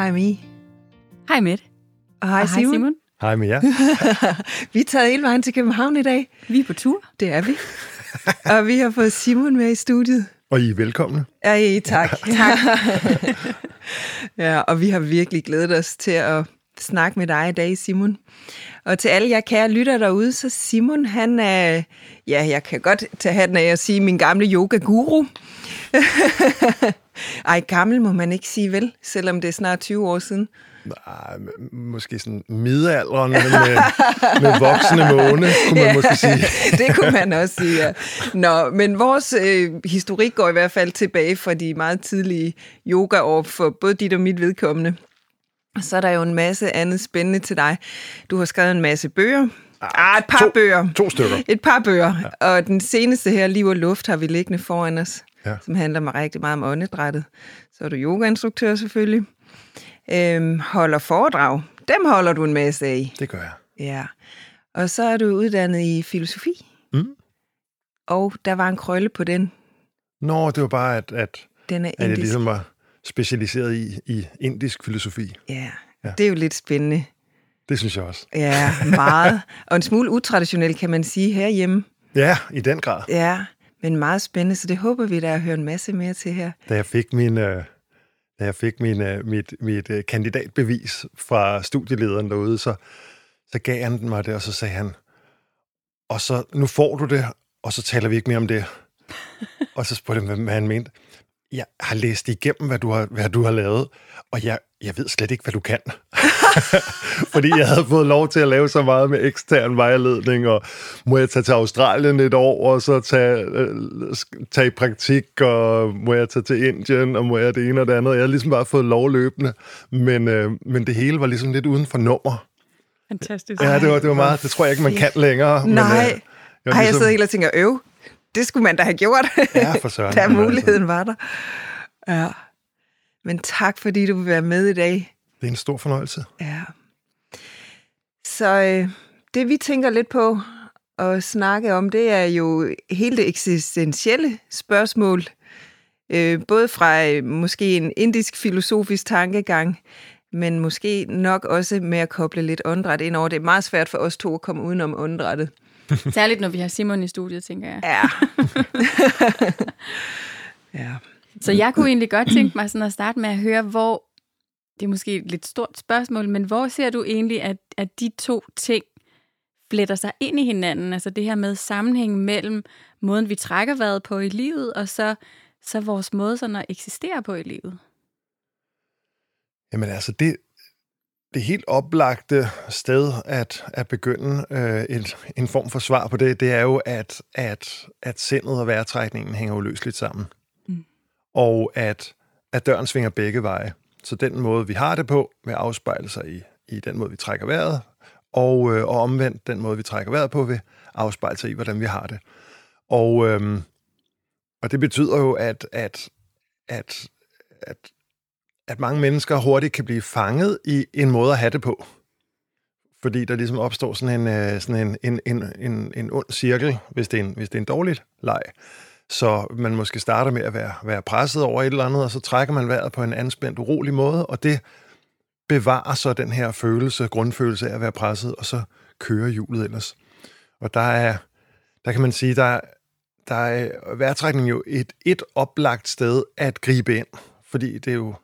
Hej Mi. Hej Mette. Og hej Og Simon. Simon. Hej med jer. Vi er taget hele vejen til København i dag. Vi er på tur. Det er vi. og vi har fået Simon med i studiet. Og I er velkomne. Ej, tak. tak. ja, og vi har virkelig glædet os til at snakke med dig i dag, Simon. Og til alle jer kære lytter derude, så Simon, han er, ja, jeg kan godt tage hatten af at sige, min gamle yoga-guru. Ej, gammel må man ikke sige vel, selvom det er snart 20 år siden. Nej, måske sådan middelalderen, men med, med voksne måne, kunne man måske sige. det kunne man også sige, ja. Nå, men vores øh, historik går i hvert fald tilbage fra de meget tidlige yogaår for både dit og mit vedkommende. Og så er der jo en masse andet spændende til dig. Du har skrevet en masse bøger. Ah, et par to, bøger. To stykker. Et par bøger. Ja. Og den seneste her, Liv og Luft, har vi liggende foran os, Ja. som handler mig rigtig meget om åndedrættet. Så er du yogainstruktør selvfølgelig. Øhm, holder foredrag. Dem holder du en masse af. Det gør jeg. Ja. Og så er du uddannet i filosofi. Mm. Og der var en krølle på den. Nå, det var bare, at, at, Den er at jeg indisk. ligesom var specialiseret i, i indisk filosofi. Ja. Ja. ja, det er jo lidt spændende. Det synes jeg også. Ja, meget. Og en smule utraditionel, kan man sige, herhjemme. Ja, i den grad. Ja, men meget spændende, så det håber vi da at høre en masse mere til her. Da jeg fik min, øh, da jeg fik min, øh, mit, mit øh, kandidatbevis fra studielederen derude, så, så gav han mig det, og så sagde han, og så nu får du det, og så taler vi ikke mere om det. og så spurgte jeg, hvad han mente. Jeg har læst igennem, hvad du har, hvad du har lavet, og jeg, jeg ved slet ikke, hvad du kan. Fordi jeg havde fået lov til at lave så meget med ekstern vejledning, og må jeg tage til Australien et år, og så tage, øh, tage i praktik, og må jeg tage til Indien, og må jeg det ene og det andet. Jeg havde ligesom bare fået lov løbende, men, øh, men det hele var ligesom lidt uden for nummer. Fantastisk. Ja, det var, det var meget, det tror jeg ikke, man kan længere. Men, Nej. øh, Ej, jeg jeg ligesom- sidder helt og tænker, øv, det skulle man da have gjort, Ja, for søren. da altså- muligheden var der. Ja. Men tak, fordi du vil være med i dag. Det er en stor fornøjelse. Ja. Så øh, det vi tænker lidt på at snakke om, det er jo hele det eksistentielle spørgsmål. Øh, både fra øh, måske en indisk filosofisk tankegang, men måske nok også med at koble lidt åndedræt ind over. Det er meget svært for os to at komme udenom åndedrættet. Særligt, når vi har Simon i studiet, tænker jeg. Ja. ja. Så jeg kunne egentlig godt tænke mig sådan at starte med at høre, hvor, det er måske et lidt stort spørgsmål, men hvor ser du egentlig, at, at de to ting fletter sig ind i hinanden? Altså det her med sammenhængen mellem måden, vi trækker vejret på i livet, og så, så vores måde sådan at eksistere på i livet. Jamen altså, det, det helt oplagte sted at, at begynde øh, et, en form for svar på det, det er jo, at, at, at sindet og vejrtrækningen hænger uløseligt sammen. Mm. Og at, at døren svinger begge veje. Så den måde, vi har det på, vil afspejle sig i, i den måde, vi trækker vejret, og, øh, og omvendt den måde, vi trækker vejret på, vil afspejle sig i, hvordan vi har det. Og, øhm, og det betyder jo, at, at, at, at at mange mennesker hurtigt kan blive fanget i en måde at have det på. Fordi der ligesom opstår sådan en, øh, sådan en, en, en, en, en ond cirkel, hvis det er en, hvis det er en dårligt leg. Så man måske starter med at være, være presset over et eller andet, og så trækker man vejret på en anspændt, urolig måde, og det bevarer så den her følelse, grundfølelse af at være presset, og så kører hjulet ellers. Og der er, der kan man sige, der, der er øh, vejrtrækning jo et, et oplagt sted at gribe ind, fordi det er jo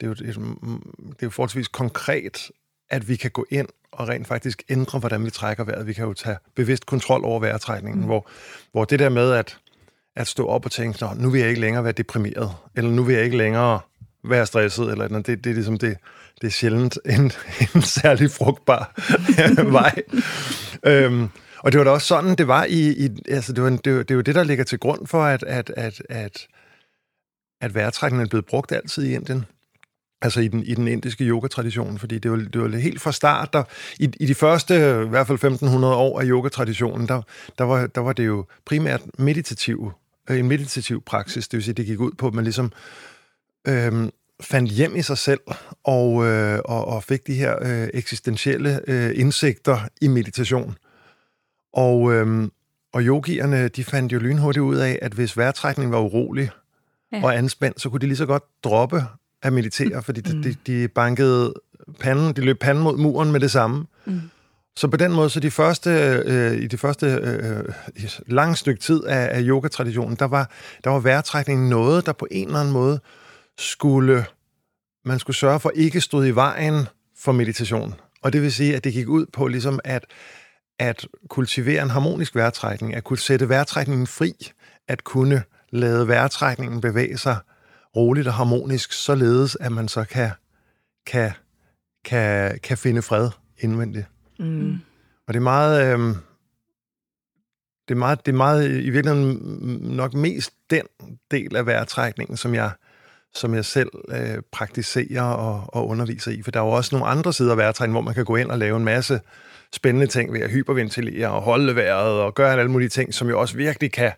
det er jo, det er, jo- det er jo forholdsvis konkret, at vi kan gå ind og rent faktisk ændre, hvordan vi trækker vejret. Vi kan jo tage bevidst kontrol over vejrtrækningen, mm. hvor, hvor det der med at, at stå op og tænke, Nå, nu vil jeg ikke længere være deprimeret, eller nu vil jeg ikke længere være stresset, eller noget, det, det er ligesom det, det er sjældent en, en særlig frugtbar vej. øhm, og det var da også sådan, det var i, i altså det, var en, det, det er jo det, der ligger til grund for, at, at, at, at, at vejrtrækningen er blevet brugt altid i Indien. Altså i den, i den indiske yogatradition, fordi det var, det var helt fra start, der, i, i de første, i hvert fald 1500 år af yogatraditionen, der, der, var, der var det jo primært meditativ, øh, en meditativ praksis, det vil sige, det gik ud på, at man ligesom øhm, fandt hjem i sig selv og, øh, og, og fik de her øh, eksistentielle øh, indsigter i meditation. Og, øhm, og yogierne, de fandt jo lynhurtigt ud af, at hvis vejrtrækningen var urolig ja. og anspændt, så kunne de lige så godt droppe at meditere, fordi de, de, de bankede panden, de løb panden mod muren med det samme. Mm. Så på den måde, så de første, øh, i det første øh, lange stykke tid af, af yoga-traditionen, der var, der var vejrtrækningen noget, der på en eller anden måde skulle, man skulle sørge for ikke stod i vejen for meditation. Og det vil sige, at det gik ud på ligesom at, at kultivere en harmonisk vejrtrækning, at kunne sætte vejrtrækningen fri, at kunne lade vejrtrækningen bevæge sig roligt og harmonisk, således at man så kan, kan, kan, kan finde fred indvendigt. Mm. Og det er meget... Øh, det er, meget, det er meget i virkeligheden nok mest den del af vejrtrækningen, som jeg, som jeg selv øh, praktiserer og, og underviser i. For der er jo også nogle andre sider af vejrtrækningen, hvor man kan gå ind og lave en masse spændende ting ved at hyperventilere og holde vejret og gøre alle mulige ting, som jo også virkelig kan,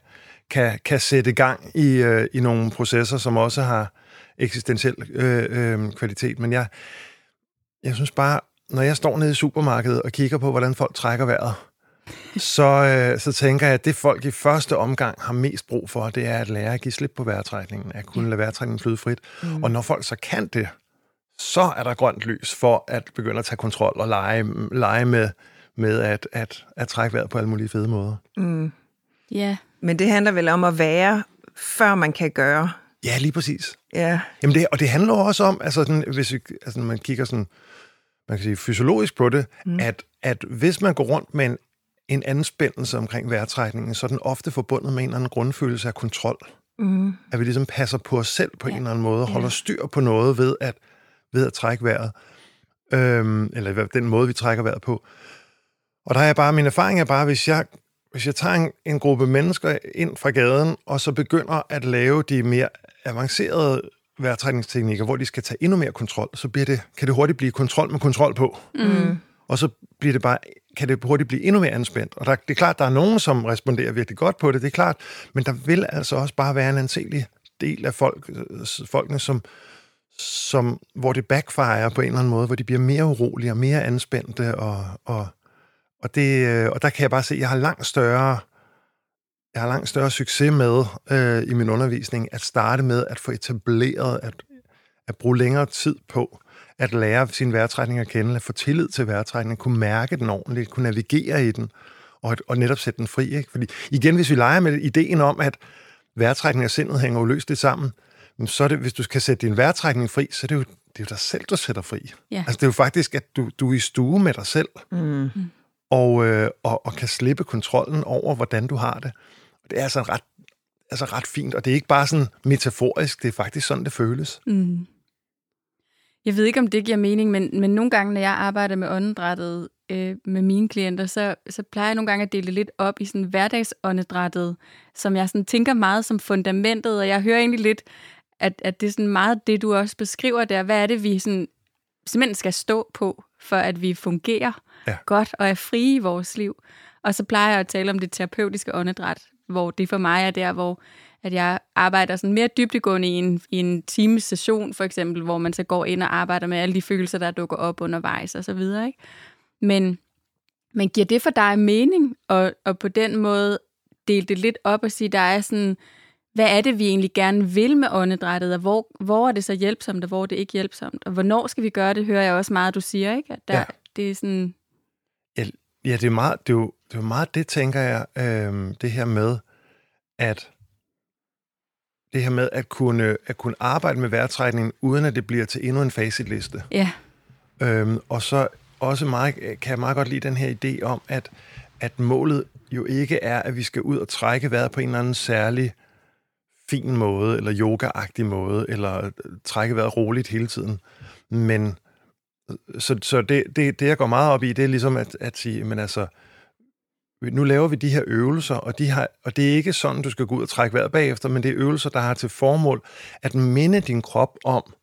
kan, kan sætte gang i, øh, i nogle processer, som også har eksistentiel øh, øh, kvalitet. Men jeg, jeg synes bare, når jeg står nede i supermarkedet og kigger på, hvordan folk trækker vejret, så, øh, så tænker jeg, at det folk i første omgang har mest brug for, det er at lære at give slip på vejrtrækningen, at kunne lade vejrtrækningen flyde frit. Mm. Og når folk så kan det, så er der grønt lys for at begynde at tage kontrol og lege, lege med, med at, at, at trække vejret på alle mulige fede måder. Mm. Ja. Men det handler vel om at være, før man kan gøre. Ja, lige præcis. Ja. Jamen det, og det handler også om, altså, sådan, hvis vi, altså, når man kigger sådan, man kan sige, fysiologisk på det, mm. at, at hvis man går rundt med en, en anspændelse omkring vejrtrækningen, så er den ofte forbundet med en eller anden grundfølelse af kontrol. Mm. At vi ligesom passer på os selv på ja. en eller anden måde, holder styr på noget ved at, ved at trække vejret. Øhm, eller den måde, vi trækker vejret på. Og der er bare, min erfaring er bare, hvis jeg, hvis jeg tager en, en gruppe mennesker ind fra gaden, og så begynder at lave de mere avancerede vejrtrækningsteknikker, hvor de skal tage endnu mere kontrol, så bliver det, kan det hurtigt blive kontrol med kontrol på. Mm. Og så bliver det bare, kan det hurtigt blive endnu mere anspændt. Og der, det er klart, der er nogen, som responderer virkelig godt på det, det er klart, men der vil altså også bare være en anselig del af folk, folkene, som, som, hvor det backfire på en eller anden måde, hvor de bliver mere urolige og mere anspændte, og, og, og, det, øh, og der kan jeg bare se, at jeg har langt større jeg har langt større succes med øh, i min undervisning at starte med at få etableret, at, at bruge længere tid på at lære sin vejrtrækning at kende, at få tillid til vejrtrækningen, kunne mærke den ordentligt, kunne navigere i den, og, og netop sætte den fri. Ikke? Fordi igen, hvis vi leger med ideen om, at vejrtrækning og sindet hænger uløseligt sammen, så er det, hvis du kan sætte din vejrtrækning fri, så er det jo, det er jo dig selv, du sætter fri. Ja. Altså det er jo faktisk, at du, du er i stue med dig selv, mm og, øh, og, og kan slippe kontrollen over, hvordan du har det. Det er altså ret, altså ret fint, og det er ikke bare sådan metaforisk, det er faktisk sådan, det føles. Mm. Jeg ved ikke, om det giver mening, men, men nogle gange, når jeg arbejder med åndedrættet øh, med mine klienter, så, så plejer jeg nogle gange at dele det lidt op i sådan hverdagsåndedrættet, som jeg sådan tænker meget som fundamentet, og jeg hører egentlig lidt, at, at det er sådan meget det, du også beskriver der. Hvad er det, vi sådan, simpelthen skal stå på, for at vi fungerer ja. godt og er frie i vores liv? Og så plejer jeg at tale om det terapeutiske åndedræt, hvor det for mig er der, hvor at jeg arbejder sådan mere dybdegående i en, i en times session, for eksempel, hvor man så går ind og arbejder med alle de følelser, der dukker op undervejs og så videre. Ikke? Men, men giver det for dig mening, og, og på den måde dele det lidt op og sige, der er sådan, hvad er det, vi egentlig gerne vil med åndedrættet, og hvor, hvor er det så hjælpsomt, og hvor er det ikke hjælpsomt, og hvornår skal vi gøre det, hører jeg også meget, du siger, ikke? At der, ja. det er sådan... Ja, det, er meget, det, er jo, det er jo meget det, tænker jeg, øh, det her med, at det her med at kunne, at kunne arbejde med vejrtrækningen, uden at det bliver til endnu en facitliste. Ja. Øhm, og så også meget, kan jeg meget godt lide den her idé om, at, at målet jo ikke er, at vi skal ud og trække vejret på en eller anden særlig fin måde, eller yoga måde, eller trække vejret roligt hele tiden. Men så, så det, det, det, jeg går meget op i, det er ligesom at, at sige, men altså, nu laver vi de her øvelser, og, de har, og det er ikke sådan, du skal gå ud og trække vejret bagefter, men det er øvelser, der har til formål at minde din krop om,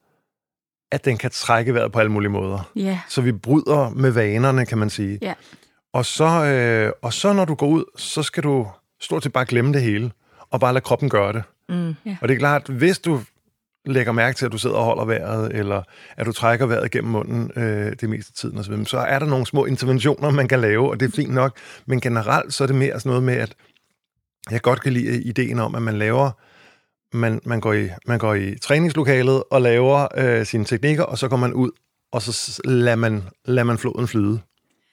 at den kan trække vejret på alle mulige måder. Yeah. Så vi bryder med vanerne, kan man sige. Yeah. Og, så, øh, og så når du går ud, så skal du stort set bare glemme det hele, og bare lade kroppen gøre det. Mm. Yeah. Og det er klart, hvis du lægger mærke til, at du sidder og holder vejret, eller at du trækker vejret gennem munden øh, det meste af tiden osv., så er der nogle små interventioner, man kan lave, og det er fint nok. Men generelt så er det mere sådan noget med, at jeg godt kan lide ideen om, at man laver man, man, går i, man går i træningslokalet og laver øh, sine teknikker, og så går man ud, og så lader man, lader man floden flyde.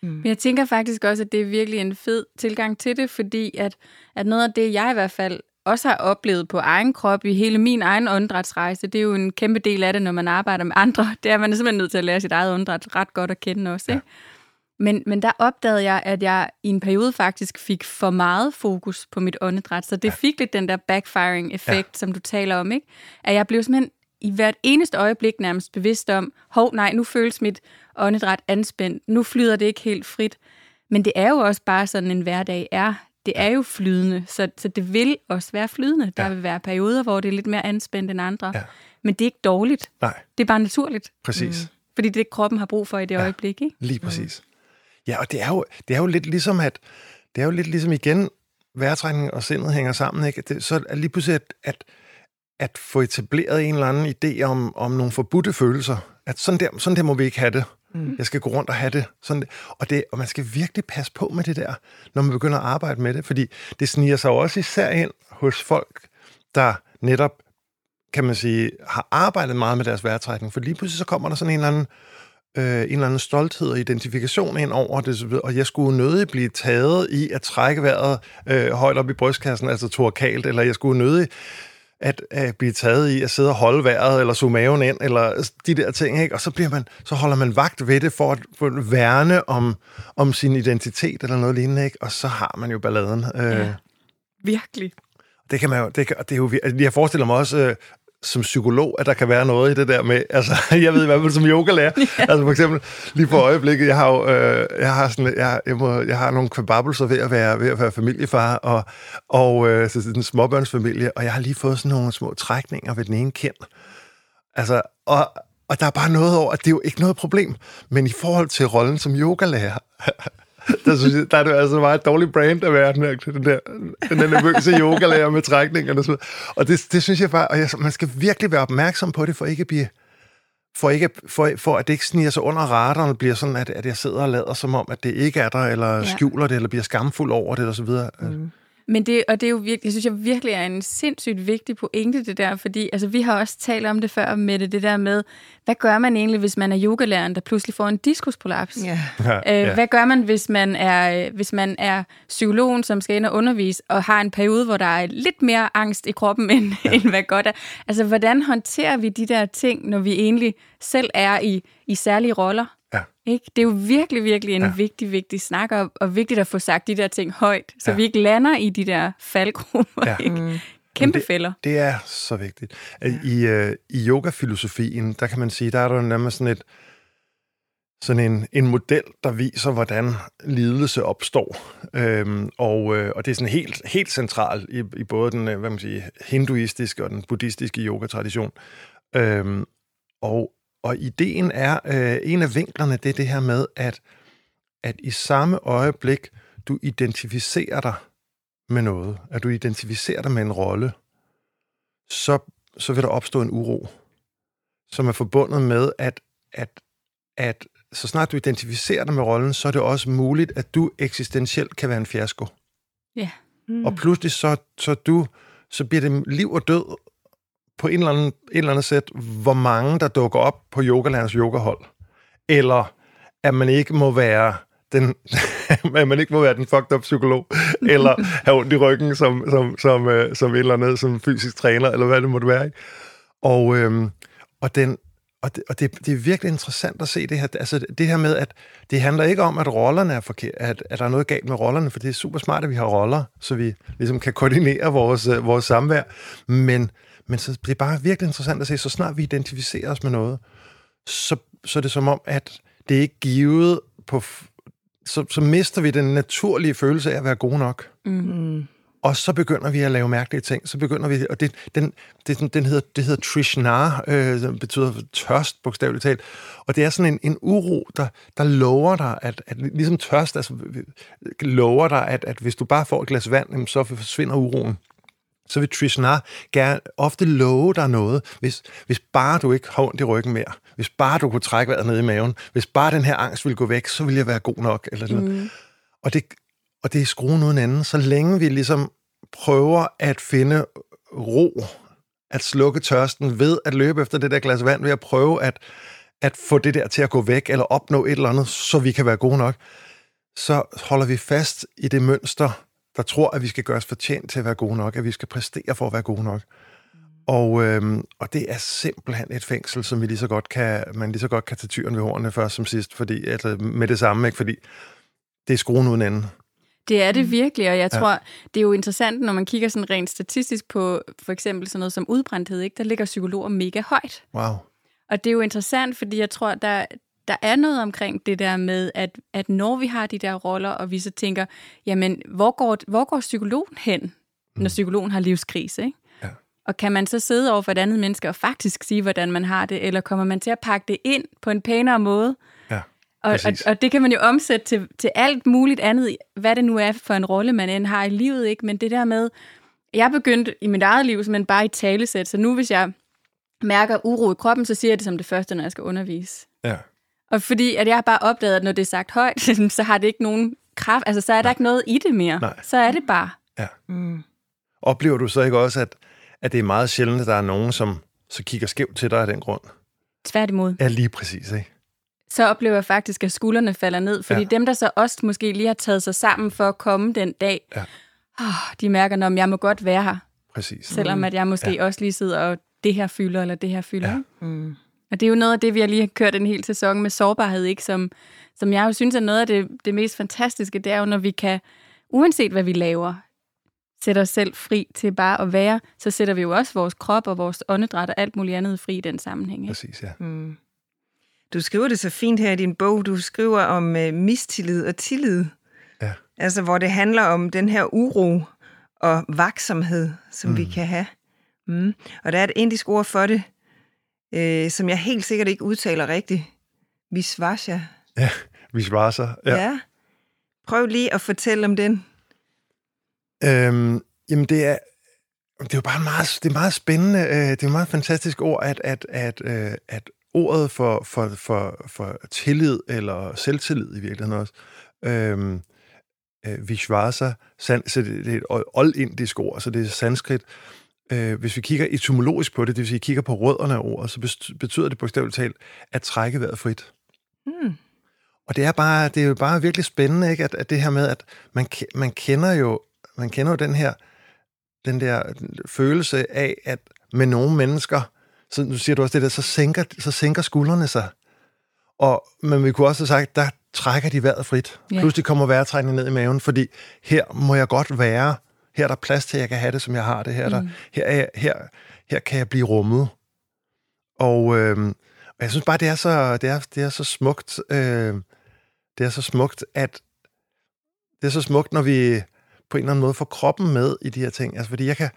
Men jeg tænker faktisk også, at det er virkelig en fed tilgang til det, fordi at, at noget af det, jeg i hvert fald også har oplevet på egen krop i hele min egen åndedrætsrejse, det er jo en kæmpe del af det, når man arbejder med andre. Det er man er simpelthen nødt til at lære sit eget åndedræt ret godt at kende også. Ikke? Men, men der opdagede jeg, at jeg i en periode faktisk fik for meget fokus på mit åndedræt, så det ja. fik lidt den der backfiring-effekt, ja. som du taler om. ikke? At jeg blev simpelthen i hvert eneste øjeblik nærmest bevidst om, hov, nej, nu føles mit åndedræt anspændt, nu flyder det ikke helt frit. Men det er jo også bare sådan, en hverdag er. Det er jo flydende, så, så det vil også være flydende. Der ja. vil være perioder, hvor det er lidt mere anspændt end andre. Ja. Men det er ikke dårligt. Nej. Det er bare naturligt. Præcis. Mm. Fordi det kroppen har brug for i det ja, øjeblik, ikke? Lige præcis. Mm. Ja, og det er, jo, det er jo lidt ligesom, at det er jo lidt ligesom igen, vejrtrækning og sindet hænger sammen, ikke? Det, så er lige pludselig, at, at, at få etableret en eller anden idé om, om nogle forbudte følelser. At sådan der, sådan der må vi ikke have det. Mm. Jeg skal gå rundt og have det. Sådan, og det. Og man skal virkelig passe på med det der, når man begynder at arbejde med det, fordi det sniger sig også især ind hos folk, der netop, kan man sige, har arbejdet meget med deres vejrtrækning. For lige pludselig så kommer der sådan en eller anden øh, en eller anden stolthed og identifikation ind over det, og jeg skulle nødig blive taget i at trække vejret øh, højt op i brystkassen, altså torkalt, eller jeg skulle nødig at, at blive taget i at sidde og holde vejret, eller suge maven ind, eller de der ting, ikke? Og så, bliver man, så holder man vagt ved det for at, for at værne om, om sin identitet, eller noget lignende, ikke? Og så har man jo balladen. Øh, ja, virkelig. Det kan man jo, det, kan, det er jo, jeg forestiller mig også, øh, som psykolog, at der kan være noget i det der med, altså, jeg ved i hvert fald som yogalærer, ja. altså for eksempel, lige på øjeblikket, jeg har jo, øh, jeg har sådan, jeg, jeg, må, jeg har nogle kvababelser ved at være, ved at være familiefar, og, og øh, så en småbørnsfamilie, og jeg har lige fået sådan nogle små trækninger ved den ene kind. Altså, og, og der er bare noget over, at det er jo ikke noget problem, men i forhold til rollen som yogalærer, der, synes jeg, der er det altså meget et dårligt brand at være den der, den der, den der nervøse yogalærer med trækninger og sådan Og det, det synes jeg bare, og jeg, man skal virkelig være opmærksom på det, for ikke at blive, for, ikke, for, for at det ikke sniger sig under radaren og bliver sådan, at, at jeg sidder og lader som om, at det ikke er der, eller ja. skjuler det, eller bliver skamfuld over det, så videre. Mm. Men det, og det er jo virkelig, jeg synes jeg virkelig er en sindssygt vigtig pointe, det der, fordi altså, vi har også talt om det før med det, det der med, hvad gør man egentlig, hvis man er yogalæreren, der pludselig får en diskusprolaps? Ja. Ja, øh, Hvad gør man, hvis man, er, hvis man er psykologen, som skal ind og undervise, og har en periode, hvor der er lidt mere angst i kroppen, end, ja. end hvad godt er? Altså, hvordan håndterer vi de der ting, når vi egentlig selv er i, i særlige roller? Ja. Ikke? Det er jo virkelig, virkelig en ja. vigtig, vigtig snak, og, og vigtigt at få sagt de der ting højt, så ja. vi ikke lander i de der faldgrupper. Ja. Ikke? Mm. Kæmpe det, fælder. Det er så vigtigt. I, uh, i yogafilosofien, der kan man sige, der er der nærmest sådan et, sådan en, en model, der viser, hvordan lidelse opstår. Øhm, og, øh, og det er sådan helt, helt centralt i, i både den hvad man siger, hinduistiske og den buddhistiske yogatradition. Øhm, og og ideen er, øh, en af vinklerne, det er det her med, at, at i samme øjeblik, du identificerer dig med noget, at du identificerer dig med en rolle, så, så vil der opstå en uro, som er forbundet med, at, at, at så snart du identificerer dig med rollen, så er det også muligt, at du eksistentielt kan være en fiasko. Ja. Mm. Og pludselig så, så, du, så bliver det liv og død på en eller anden, en eller anden sæt, hvor mange der dukker op på yogalærens yogahold. Eller at man ikke må være den, at man ikke må være den fucked up psykolog, eller have ondt i ryggen som, som, som, øh, som et eller andet, som fysisk træner, eller hvad det måtte være. Ikke? Og, øhm, og, den, og, det, og det, det er virkelig interessant at se det her. Altså det her med, at det handler ikke om, at rollerne er forkert, at, at der er noget galt med rollerne, for det er super smart, at vi har roller, så vi ligesom kan koordinere vores, øh, vores samvær. Men men så, det er bare virkelig interessant at se, så snart vi identificerer os med noget, så, så er det som om, at det er ikke givet på... Så, så mister vi den naturlige følelse af at være gode nok. Mm. Og så begynder vi at lave mærkelige ting. Så begynder vi, og det, den, det, den hedder, det hedder Trishna, øh, som betyder tørst, bogstaveligt talt. Og det er sådan en, en uro, der, der lover dig, at, at ligesom tørst, altså lover dig, at, at hvis du bare får et glas vand, så forsvinder uroen så vil Trishna gerne ofte love dig noget, hvis, hvis bare du ikke har ondt i ryggen mere, hvis bare du kunne trække vejret ned i maven, hvis bare den her angst ville gå væk, så ville jeg være god nok. Eller sådan mm. og, det, og det er skruen uden anden. Så længe vi ligesom prøver at finde ro at slukke tørsten ved at løbe efter det der glas vand, ved at prøve at, at få det der til at gå væk, eller opnå et eller andet, så vi kan være gode nok, så holder vi fast i det mønster, der tror, at vi skal gøre os fortjent til at være gode nok, at vi skal præstere for at være gode nok. Og, øhm, og det er simpelthen et fængsel, som vi lige så godt kan, man lige så godt kan tage tyren ved hornene først som sidst, fordi, altså, med det samme, ikke? fordi det er skruen uden ende. Det er det virkelig, og jeg tror, ja. det er jo interessant, når man kigger sådan rent statistisk på for eksempel sådan noget som udbrændthed, ikke? der ligger psykologer mega højt. Wow. Og det er jo interessant, fordi jeg tror, der, der er noget omkring det der med, at, at når vi har de der roller, og vi så tænker, jamen, hvor går, hvor går psykologen hen, mm. når psykologen har livskrise, ikke? Ja. Og kan man så sidde over for et andet menneske og faktisk sige, hvordan man har det, eller kommer man til at pakke det ind på en pænere måde? Ja, og, og, og det kan man jo omsætte til, til alt muligt andet, hvad det nu er for en rolle, man end har i livet, ikke? Men det der med, jeg begyndte i mit eget liv, men bare i talesæt, så nu hvis jeg mærker uro i kroppen, så siger jeg det som det første, når jeg skal undervise. Ja. Og fordi at jeg har bare opdaget, at når det er sagt højt, så har det ikke nogen kraft, altså så er der Nej. ikke noget i det mere. Nej. Så er det bare. Ja. Mm. Oplever du så ikke også, at, at det er meget sjældent, at der er nogen, som så kigger skævt til dig af den grund? Tværtimod. Ja, lige præcis, ikke? Så oplever jeg faktisk, at skuldrene falder ned, fordi ja. dem, der så også måske lige har taget sig sammen for at komme den dag, ja. oh, de mærker, at jeg må godt være her. Præcis. Selvom at jeg måske ja. også lige sidder og det her fylder, eller det her fylder. Ja. Mm. Og det er jo noget af det, vi har lige har kørt en hel sæson med sårbarhed, ikke? Som, som jeg jo synes er noget af det, det mest fantastiske, det er jo, når vi kan, uanset hvad vi laver, sætte os selv fri til bare at være, så sætter vi jo også vores krop og vores åndedræt og alt muligt andet fri i den sammenhæng. Ikke? Præcis, ja. Mm. Du skriver det så fint her i din bog. Du skriver om uh, mistillid og tillid. Ja. Altså, hvor det handler om den her uro og vaksomhed, som mm. vi kan have. Mm. Og der er et indisk ord for det, øh, som jeg helt sikkert ikke udtaler rigtigt. Visvasha. Ja, Visvasha. Ja. ja. Prøv lige at fortælle om den. Øhm, jamen, det er, det er jo bare meget, det er meget spændende, øh, det er et meget fantastisk ord, at, at, at, øh, at ordet for, for, for, for tillid, eller selvtillid i virkeligheden også, øhm, øh, Vishvasa, så det, det er et oldindisk ord, så det er sanskrit, øh, hvis vi kigger etymologisk på det, det vil sige, kigger på rødderne af ordet, så betyder det bogstaveligt talt at trække vejret frit. Mm. Og det er, bare, det er jo bare virkelig spændende, ikke? At, at det her med, at man, man kender jo man kender jo den her den der følelse af, at med nogle mennesker, så nu siger du også det der, så sænker, så sænker skuldrene sig. Og, men vi kunne også have sagt, der trækker de vejret frit. Yeah. Pludselig kommer vejrtrækningen ned i maven, fordi her må jeg godt være, her er der plads til, at jeg kan have det, som jeg har det. Her, der, mm. her, er jeg, her, her kan jeg blive rummet. Og, øh, og jeg synes bare, det er så, det er, det er så smukt, øh, det er så smukt, at det er så smukt, når vi på en eller anden måde får kroppen med i de her ting. Altså, fordi jeg kan,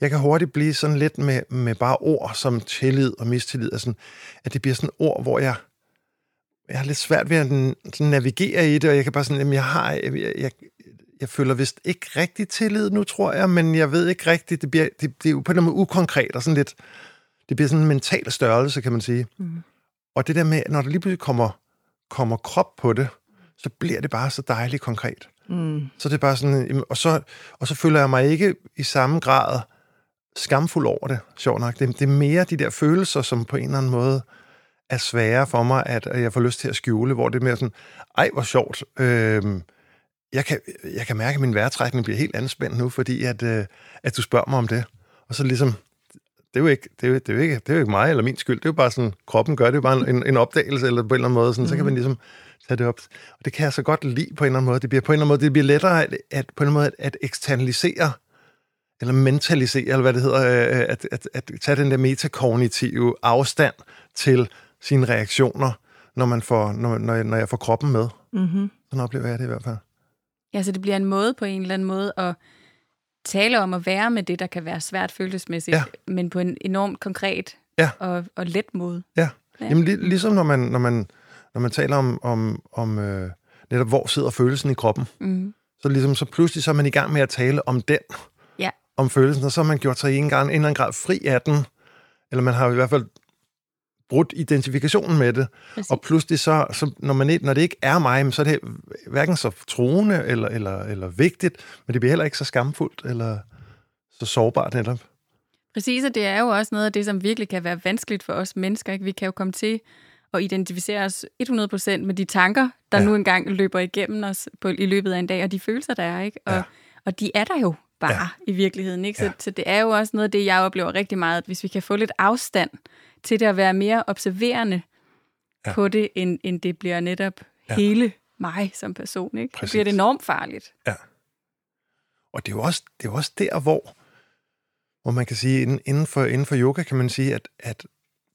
jeg kan hurtigt blive sådan lidt med, med bare ord som tillid og mistillid, altså, at det bliver sådan ord, hvor jeg, jeg har lidt svært ved at sådan navigere i det, og jeg kan bare sådan, jamen, jeg har, jeg, jeg, jeg føler vist ikke rigtig tillid nu, tror jeg, men jeg ved ikke rigtigt, det, bliver, det, det er jo på en måde ukonkret og sådan lidt, det bliver sådan en mental størrelse, kan man sige. Mm. Og det der med, når der lige pludselig kommer, kommer krop på det, så bliver det bare så dejligt konkret. Mm. Så det er bare sådan, og så, og så føler jeg mig ikke i samme grad skamfuld over det, sjovt nok. Det, det er mere de der følelser, som på en eller anden måde er svære for mig, at, at jeg får lyst til at skjule, hvor det er mere sådan, ej, hvor sjovt. Øhm, jeg, kan, jeg kan mærke, at min vejrtrækning bliver helt anspændt nu, fordi at, øh, at du spørger mig om det. Og så ligesom, det er, jo ikke, det, er jo, det, er jo ikke, det er jo ikke mig eller min skyld, det er jo bare sådan, kroppen gør det, er jo bare en, en opdagelse, eller på en eller anden måde, sådan, mm. så kan man mm. ligesom tage det op. Og det kan jeg så godt lide på en eller anden måde. Det bliver på en eller anden måde, det bliver lettere at, at på en måde at, at eksternalisere, eller mentalisere, eller hvad det hedder, øh, at, at, at tage den der metakognitive afstand til sine reaktioner, når, man får, når, når, når jeg får kroppen med. Mm-hmm. Sådan oplever jeg det i hvert fald. Ja, så det bliver en måde på en eller anden måde at tale om at være med det, der kan være svært følelsesmæssigt, ja. men på en enormt konkret ja. og, og let måde. Ja, ja. Jamen, lig, ligesom når man, når man når man taler om, om, om øh, netop, hvor sidder følelsen i kroppen, mm. så, ligesom, så pludselig så er man i gang med at tale om den, ja. om følelsen, og så har man gjort sig i en, gang, en eller anden grad fri af den, eller man har i hvert fald brudt identifikationen med det, Præcis. og pludselig så, så når, man, når det ikke er mig, så er det hverken så troende eller, eller, eller vigtigt, men det bliver heller ikke så skamfuldt eller så sårbart netop. Præcis, og det er jo også noget af det, som virkelig kan være vanskeligt for os mennesker. Ikke? Vi kan jo komme til at identificere os 100% med de tanker, der ja. nu engang løber igennem os på, i løbet af en dag, og de følelser, der er. ikke. Og, ja. og de er der jo bare ja. i virkeligheden. Ikke? Så, ja. så det er jo også noget af det, jeg oplever rigtig meget, at hvis vi kan få lidt afstand til det at være mere observerende ja. på det, end, end det bliver netop ja. hele mig som person. Ikke? Det bliver det enormt farligt. Ja. Og det er jo også, det er jo også der, hvor, hvor man kan sige, inden for, inden for yoga kan man sige, at, at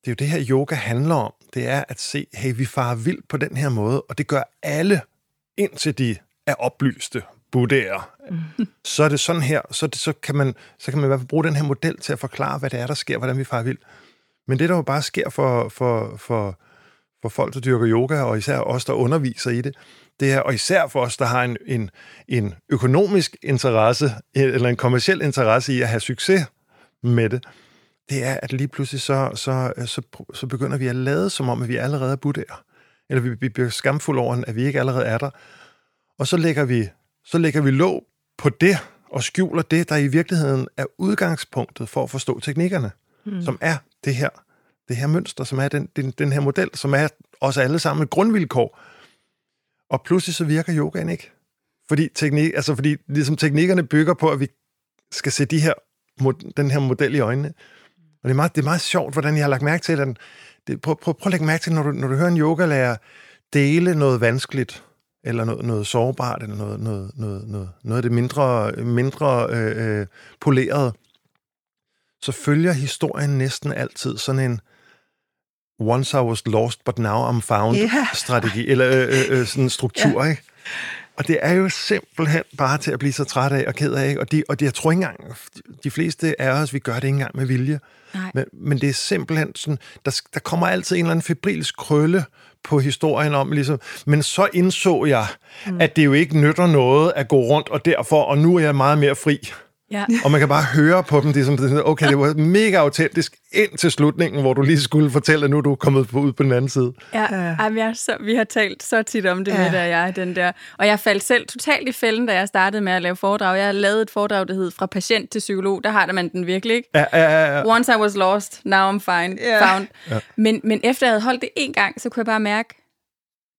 det er jo det her, yoga handler om. Det er at se, hey, vi farer vildt på den her måde, og det gør alle, indtil de er oplyste buddhaer. Mm. Så er det sådan her, så, det, så, kan man, så kan man i hvert fald bruge den her model til at forklare, hvad det er, der sker, hvordan vi farer vildt. Men det, der jo bare sker for, for, for, for folk, der dyrker yoga, og især os, der underviser i det, det er, og især for os, der har en, en, en økonomisk interesse, eller en kommersiel interesse i at have succes med det, det er, at lige pludselig så, så, så, så begynder vi at lade som om, at vi allerede er buddhaer. Eller vi, vi bliver skamfulde over, at vi ikke allerede er der. Og så lægger vi, så lægger vi låg på det, og skjuler det, der i virkeligheden er udgangspunktet for at forstå teknikkerne, mm. som er det her, det her mønster, som er den, den, den her model, som er os alle sammen et grundvilkår. Og pludselig så virker yogaen ikke. Fordi, teknik, altså fordi ligesom teknikkerne bygger på, at vi skal se de her, den her model i øjnene. Og det er meget, det er meget sjovt, hvordan jeg har lagt mærke til, at det, prøv, prøv, prøv at lægge mærke til, når du, når du hører en yogalærer dele noget vanskeligt, eller noget, noget sårbart, eller noget, noget, noget, noget, noget af det mindre, mindre øh, øh, poleret, så følger historien næsten altid sådan en once I was lost, but now I'm found yeah. strategi, eller øh, øh, øh, sådan en struktur, yeah. ikke? Og det er jo simpelthen bare til at blive så træt af og ked af, ikke? Og, de, og de, jeg tror ikke engang, de fleste af os, vi gør det ikke engang med vilje. Men, men det er simpelthen sådan, der, der kommer altid en eller anden febrilsk krølle på historien om, ligesom, men så indså jeg, mm. at det jo ikke nytter noget at gå rundt, og derfor, og nu er jeg meget mere fri. Ja. Og man kan bare høre på dem, det er som, okay, det var mega autentisk ind til slutningen, hvor du lige skulle fortælle, at nu er du kommet på, ud på den anden side. Ja, ja. Ej, jeg så, vi har talt så tit om det ja. med, at jeg den der. Og jeg faldt selv totalt i fælden, da jeg startede med at lave foredrag. Jeg har lavet et foredrag, der hed Fra patient til psykolog. Der har der man den virkelig, ikke? Ja, ja, ja, ja. Once I was lost, now I'm fine, ja. found. Ja. Men, men efter jeg havde holdt det en gang, så kunne jeg bare mærke,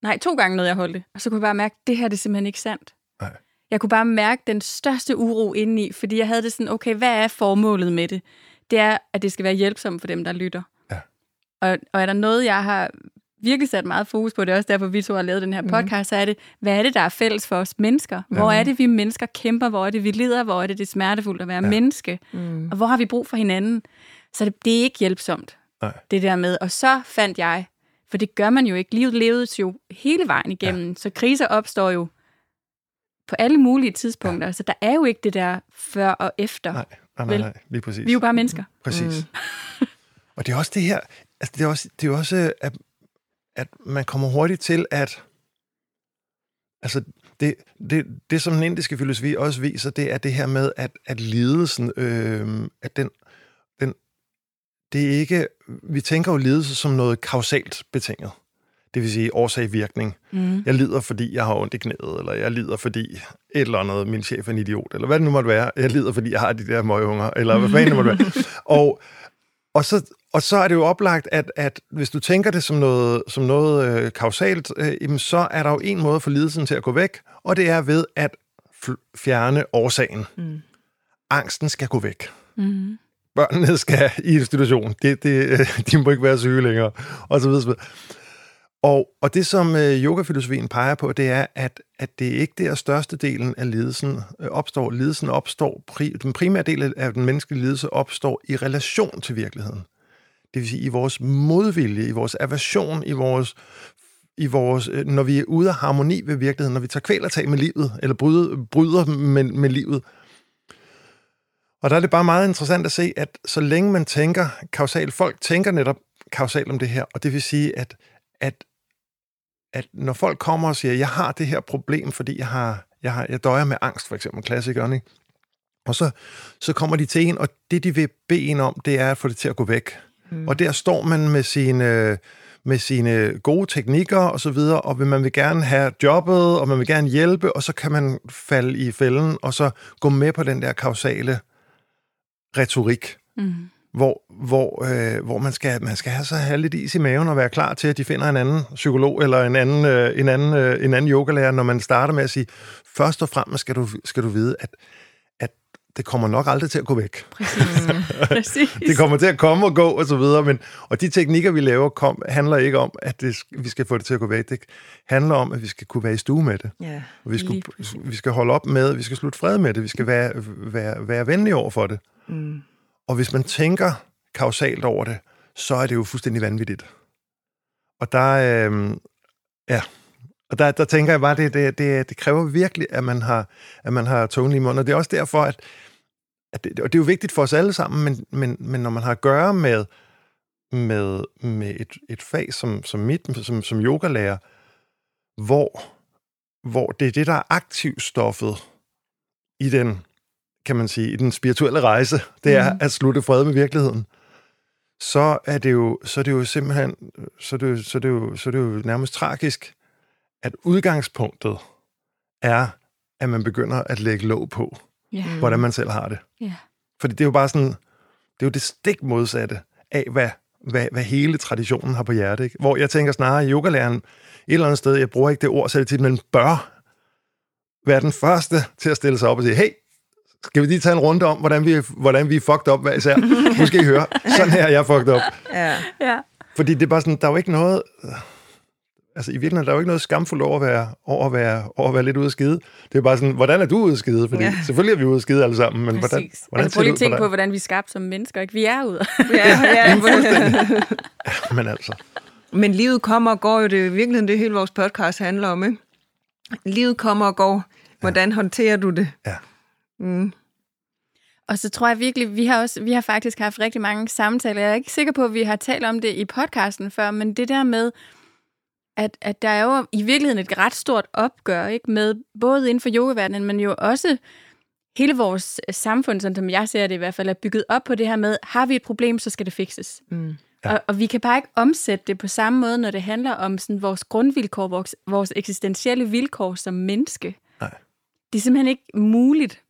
nej, to gange nåede jeg holdt det, og så kunne jeg bare mærke, det her det er simpelthen ikke sandt. Nej. Jeg kunne bare mærke den største uro indeni, fordi jeg havde det sådan, okay, hvad er formålet med det? Det er, at det skal være hjælpsomt for dem, der lytter. Ja. Og, og er der noget, jeg har virkelig sat meget fokus på, det er også derfor, vi to har lavet den her mhm. podcast, mm. så er det, hvad er det, der er fælles for os mennesker? Hvor ja. er det, vi mennesker kæmper? Hvor er det, vi lider? Hvor er det, det er smertefuldt at være ja. menneske? Mm. Og hvor har vi brug for hinanden? Så det, det er ikke hjælpsomt, Nej. det der med. Og så fandt jeg, for det gør man jo ikke, livet leves jo hele vejen igennem, ja. så kriser opstår jo på alle mulige tidspunkter. Ja. Så der er jo ikke det der før og efter. Nej, nej, nej, nej lige præcis. Vi er jo bare mennesker. Præcis. Mm. og det er også det her, altså det er også, det er også at, at man kommer hurtigt til at, altså det, det, det som den indiske filosofi også viser, det er det her med, at, at lidelsen, øh, at den, den, det er ikke, vi tænker jo lidelse som noget kausalt betinget. Det vil sige årsag-virkning. Mm. Jeg lider, fordi jeg har ondt i knæet, eller jeg lider, fordi et eller andet, min chef er en idiot, eller hvad det nu måtte være. Jeg lider, fordi jeg har de der møgeunger, eller hvad fanden det måtte være. Og, og, så, og så er det jo oplagt, at, at hvis du tænker det som noget, som noget øh, kausalt, øh, så er der jo en måde for lidelsen til at gå væk, og det er ved at fjerne årsagen. Mm. Angsten skal gå væk. Mm. Børnene skal i institution. Det, det, de må ikke være syge længere. Og så videre. Og, og det, som øh, yogafilosofien peger på, det er, at, at det ikke der største delen af lidelsen øh, opstår. Lidelsen opstår, pri, den primære del af den menneskelige lidelse opstår i relation til virkeligheden. Det vil sige i vores modvilje, i vores aversion, i vores, i vores øh, når vi er ude af harmoni ved virkeligheden, når vi tager kvælertag med livet, eller bryder, bryder med, med livet. Og der er det bare meget interessant at se, at så længe man tænker kausalt, folk tænker netop kausalt om det her, og det vil sige, at, at at når folk kommer og siger, jeg har det her problem, fordi jeg har, jeg, har, jeg døjer med angst, for eksempel klassikeren, ikke? og så, så kommer de til en, og det, de vil bede en om, det er at få det til at gå væk. Mm. Og der står man med sine, med sine gode teknikker og så videre, og man vil gerne have jobbet, og man vil gerne hjælpe, og så kan man falde i fælden, og så gå med på den der kausale retorik, Mm. Hvor, hvor, øh, hvor man, skal, man skal have, så have lidt is i maven og være klar til, at de finder en anden psykolog eller en anden, øh, en anden, øh, en anden yogalærer, når man starter med at sige, først og fremmest skal du, skal du vide, at, at det kommer nok aldrig til at gå væk. Præcis. Præcis. Det kommer til at komme og gå og så videre, men, og de teknikker, vi laver, kom, handler ikke om, at det, vi skal få det til at gå væk. Det handler om, at vi skal kunne være i stue med det. Ja. Og vi skal, vi skal holde op med, vi skal slutte fred med det, vi skal være, være, være venlige over for det. Mm. Og hvis man tænker kausalt over det, så er det jo fuldstændig vanvittigt. Og der, øh, ja, og der, der tænker jeg bare, det, det, det, det kræver virkelig, at man har, at man har tungen i munden. Og det er også derfor, at, at det, og det er jo vigtigt for os alle sammen, men, men, men når man har at gøre med, med, med et, et fag som, som mit, som, som yogalærer, hvor, hvor det er det, der er aktivstoffet i den, kan man sige, i den spirituelle rejse, det er Mhm. at slutte fred med virkeligheden, så er det jo, så er det jo simpelthen, så er det jo, så er det jo, så er det jo nærmest tragisk, at udgangspunktet er, at man begynder at lægge låg på. Mm. hvordan man selv har det. ja. Fordi det er jo bare sådan, det er jo det stik modsatte af, hvad, hvad, hvad hele traditionen har på hjerte. Ikke? Hvor jeg tænker snarere, at yogalæreren et eller andet sted, jeg bruger ikke det ord selv tit, men bør være den første til at stille sig op og sige, hey, skal vi lige tage en runde om, hvordan vi, hvordan vi er fucked op hver især? Nu skal I høre, sådan her er jeg fucked op. Ja. ja. Fordi det er bare sådan, der er jo ikke noget... Altså i virkeligheden, der er jo ikke noget skamfuldt over at være, over at være, over at være lidt ude at skide. Det er bare sådan, hvordan er du ude at skide? Fordi Ja. ja. selvfølgelig er vi ude at skide alle sammen, men hvordan, Præcis. hvordan altså, prøv lige at tænke på, hvordan vi er skabt som mennesker. Ikke? Vi er ude. Ja, ja. dig? Men altså, Men livet kommer og går jo, det er i virkeligheden det hele vores podcast handler om, ikke? Livet kommer og går. Hvordan håndterer du det? ja. Mm. Og så tror jeg virkelig, vi har, også, vi har faktisk haft rigtig mange samtaler. Jeg er ikke sikker på, at vi har talt om det i podcasten før, men det der med, at, at der er jo i virkeligheden et ret stort opgør, ikke med både inden for yogaverdenen, men jo også hele vores samfund, sådan som jeg ser det i hvert fald, er bygget op på det her med, har vi et problem, så skal det fikses. Mm. Ja. Og, og vi kan bare ikke omsætte det på samme måde, når det handler om sådan vores grundvilkår, vores, vores eksistentielle vilkår som menneske. Nej. Det er simpelthen ikke muligt.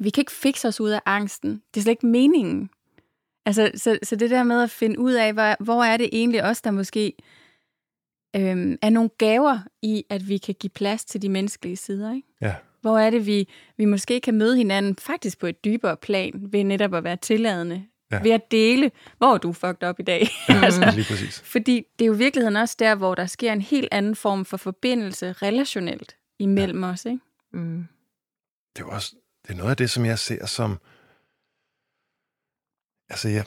Vi kan ikke fikse os ud af angsten. Det er slet ikke meningen. Altså, så, så det der med at finde ud af, hvor, hvor er det egentlig os, der måske øhm, er nogle gaver i, at vi kan give plads til de menneskelige sider. Ikke? ja. Hvor er det, vi, vi måske kan møde hinanden faktisk på et dybere plan, ved netop at være tilladende. Ja. Ja. Ved at dele, hvor er du fucked op i dag. altså. lige præcis. Fordi det er jo i virkeligheden også der, hvor der sker en helt anden form for forbindelse relationelt imellem ja. os. Ikke? Mm. Det er jo også det er noget af det, som jeg ser som... Altså, jeg,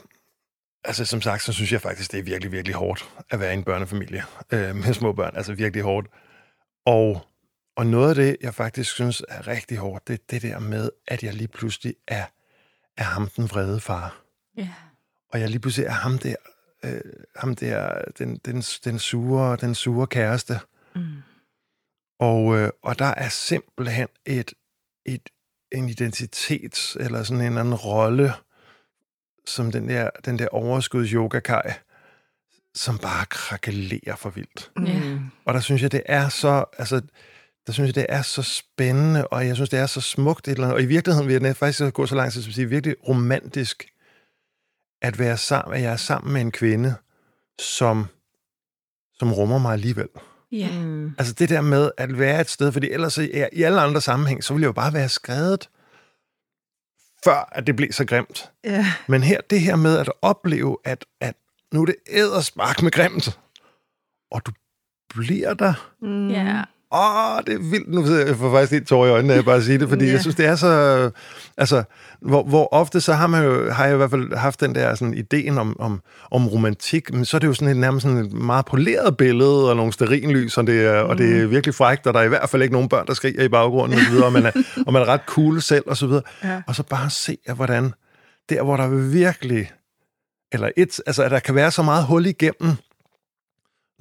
altså som sagt, så synes jeg faktisk, det er virkelig, virkelig hårdt at være i en børnefamilie øh, med små børn. Altså virkelig hårdt. Og, og noget af det, jeg faktisk synes er rigtig hårdt, det er det der med, at jeg lige pludselig er, er ham den vrede far. Ja. Og jeg lige pludselig er ham der, øh, ham der den, den, den, sure, den sure kæreste. Mm. Og, øh, og der er simpelthen et, et, en identitet, eller sådan en eller anden rolle, som den der, den der overskuds yoga som bare krakelerer for vildt. Ja. Mm. Og der synes jeg, det er så, altså, der synes jeg, det er så spændende, og jeg synes, det er så smukt et eller andet. Og i virkeligheden vil jeg faktisk gå så langt til at sige, virkelig romantisk, at være sammen, at jeg er sammen med en kvinde, som, som rummer mig alligevel. Ja. Mm. Altså det der med at være et sted, fordi ellers i, i alle andre sammenhæng, så ville jeg jo bare være skrevet, før at det blev så grimt. Ja. Men her, det her med at opleve, at, at nu er det æderspark med grimt, og du bliver der. Mm. ja. Åh, det er vildt. Nu sidder jeg for faktisk lidt tår i øjnene, at bare sige det, fordi Ja. jeg synes, det er så... Altså, hvor, hvor ofte så har man jo, har jeg i hvert fald haft den der sådan, ideen om, om, om romantik, men så er det jo sådan et, nærmest sådan et meget poleret billede, og nogle sterinlys, og det, er, mm. og det er virkelig frækt, og der er i hvert fald ikke nogen børn, der skriger i baggrunden, og, så videre, og, man er, og man er ret cool selv, og så videre. Ja. Og så bare se, hvordan der, hvor der virkelig... Eller et, altså, at der kan være så meget hul igennem,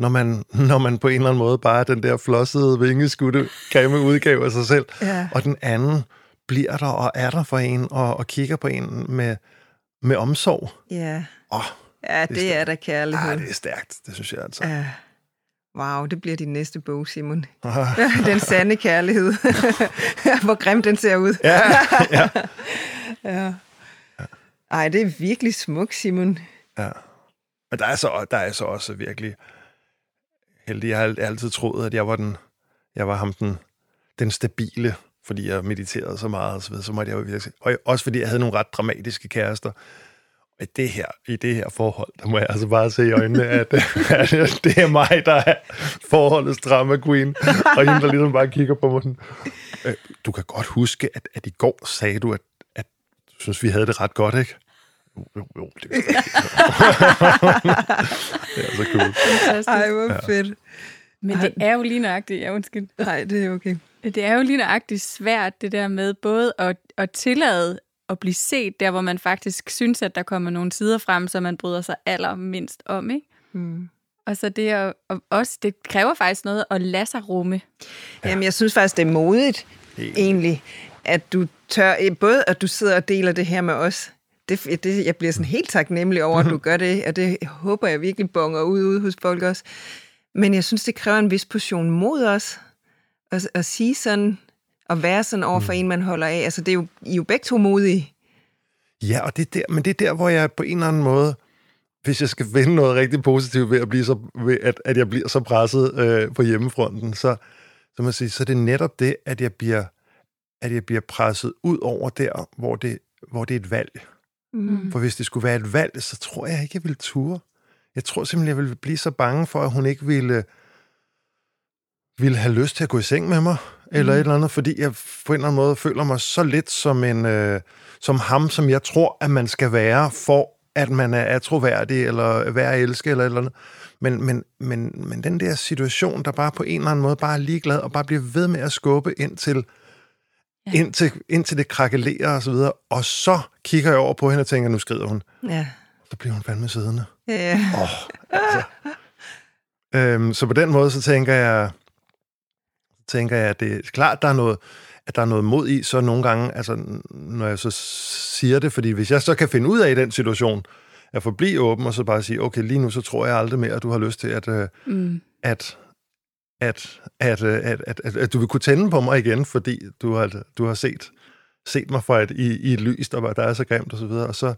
når man, når man på en eller anden måde bare er den der flossede, vingeskudte, grimme udgave af sig selv, Ja. og den anden bliver der og er der for en, og, og kigger på en med, med omsorg. Ja. Åh, Ja, er det, stærkt. er da kærlighed. ah, det er stærkt, det synes jeg altså. Ja. Wow, det bliver din næste bog, Simon. Den sande kærlighed. Hvor grim den ser ud. ja, ja. Ja. Ej, det er virkelig smukt, Simon. Ja. Men der er så, der er så også virkelig heldig. Jeg har altid troet, at jeg var, den, jeg var ham den, den stabile, fordi jeg mediterede så meget og så videre. Så måtte jeg jo virkelig, og også fordi jeg havde nogle ret dramatiske kærester. Og i det her, i det her forhold, der må jeg altså bare se i øjnene, at, at det er mig, der er forholdets drama queen. Og hende, der ligesom bare kigger på mig sådan, øh, du kan godt huske, at, at i går sagde du, at, at du synes, vi havde det ret godt, ikke? Jo, jo, jo det er det er så cool. Ej, hvor fedt. Men det er jo lige nøjagtigt, ja undskyld. Nej, det er okay. Det er jo lige nøjagtigt svært, det der med både at, at tillade at blive set, der hvor man faktisk synes, at der kommer nogle sider frem, som man bryder sig allermindst om, ikke? Mm. Og så det at, og også, det kræver faktisk noget at lade sig rumme. Ja. Jamen, jeg synes faktisk, det er modigt, Helt. egentlig, at du tør, eh, både at du sidder og deler det her med os. Det, det, jeg bliver sådan helt taknemmelig over, at du gør det, og det håber jeg virkelig bonger ud, ud hos folk også. Men jeg synes, det kræver en vis portion mod os, at, at sige sådan, og være sådan over for mm. en, man holder af. Altså, det er jo, I er jo begge to modige. Ja, og det er der, men det er der, hvor jeg på en eller anden måde, hvis jeg skal vinde noget rigtig positivt ved, at, blive så, ved at, at jeg bliver så presset øh, på hjemmefronten, så, så, må jeg sige, så er det netop det, at jeg bliver, at jeg bliver presset ud over der, hvor det, hvor det er et valg. Mm. For hvis det skulle være et valg, så tror jeg ikke, jeg ville ture. Jeg tror simpelthen, jeg ville blive så bange for, at hun ikke ville, ville have lyst til at gå i seng med mig, mm. eller et eller andet, fordi jeg på en eller anden måde føler mig så lidt som, en, øh, som ham, som jeg tror, at man skal være, for at man er atroværdig, eller værd at elske, eller et eller andet. Men, men, men, men den der situation, der bare på en eller anden måde bare er ligeglad, og bare bliver ved med at skubbe ind til, ja. indtil, indtil det krakelerer og så videre. Og så kigger jeg over på hende og tænker, nu skrider hun. Ja. Så bliver hun fandme siddende. Ja. Oh, altså. øhm, så på den måde, så tænker jeg, tænker jeg, at det er klart, der er noget, at der er noget mod i, så nogle gange, altså, når jeg så siger det, fordi hvis jeg så kan finde ud af i den situation, at forblive åben, og så bare sige, okay, lige nu, så tror jeg aldrig mere, at du har lyst til, at, øh, Mm. at, at, at, øh, at, at, at, at du vil kunne tænde på mig igen, fordi du har, du har set, set mig fra et, i, i et lys, der, der er så grimt og så videre, og så,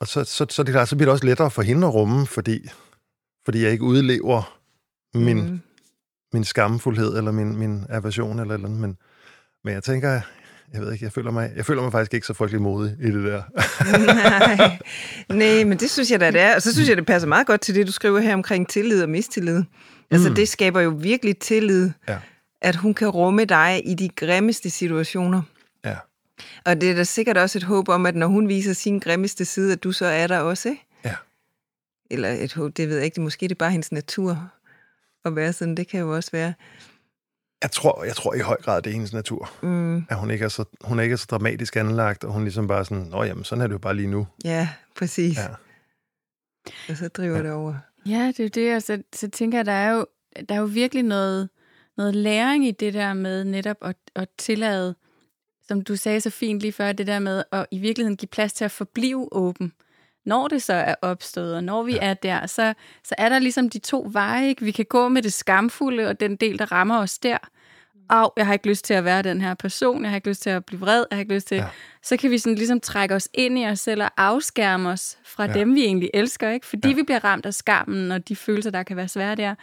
og så, så, så, er det klart, så bliver det også lettere for hende at rumme, fordi, fordi jeg ikke udlever min, mm. Mm. min skamfuldhed, eller min, min aversion, eller eller andet. Men, men jeg tænker, jeg ved ikke, jeg føler, mig, jeg føler mig faktisk ikke så frygtelig modig i det der. Nej. Nej, men det synes jeg da, det er. Og så synes jeg, det passer meget godt til det, du skriver her omkring tillid og mistillid. Altså, Mm. det skaber jo virkelig tillid, Ja. at hun kan rumme dig i de grimmeste situationer. Ja. Og det er da sikkert også et håb om, at når hun viser sin grimmeste side, at du så er der også, ikke? Ja. Eller et håb, det ved jeg ikke. Måske det er bare hendes natur at være sådan. Det kan jo også være. Jeg tror, jeg tror i høj grad, det er hendes natur. Mm, At hun ikke er så, hun er ikke er så dramatisk anlagt, og hun ligesom bare sådan, nå jamen, sådan er det jo bare lige nu. ja, præcis. Ja. Og så driver Ja. det over. Ja, det er det, og så, så tænker jeg, der er jo, der er jo virkelig noget, noget læring i det der med netop at, at tillade, som du sagde så fint lige før, det der med at i virkeligheden give plads til at forblive åben. Når det så er opstået, og når vi ja. er der, så, så er der ligesom de to veje. Ikke? Vi kan gå med det skamfulde, og den del, der rammer os der. Au, jeg har ikke lyst til at være den her person, jeg har ikke lyst til at blive vred, jeg har ikke lyst til... Ja. Ja. Så kan vi sådan ligesom trække os ind i os selv og afskærme os fra Ja. ja. dem, vi egentlig elsker, ikke? fordi Ja. ja. vi bliver ramt af skammen og de følelser, der kan være svære der.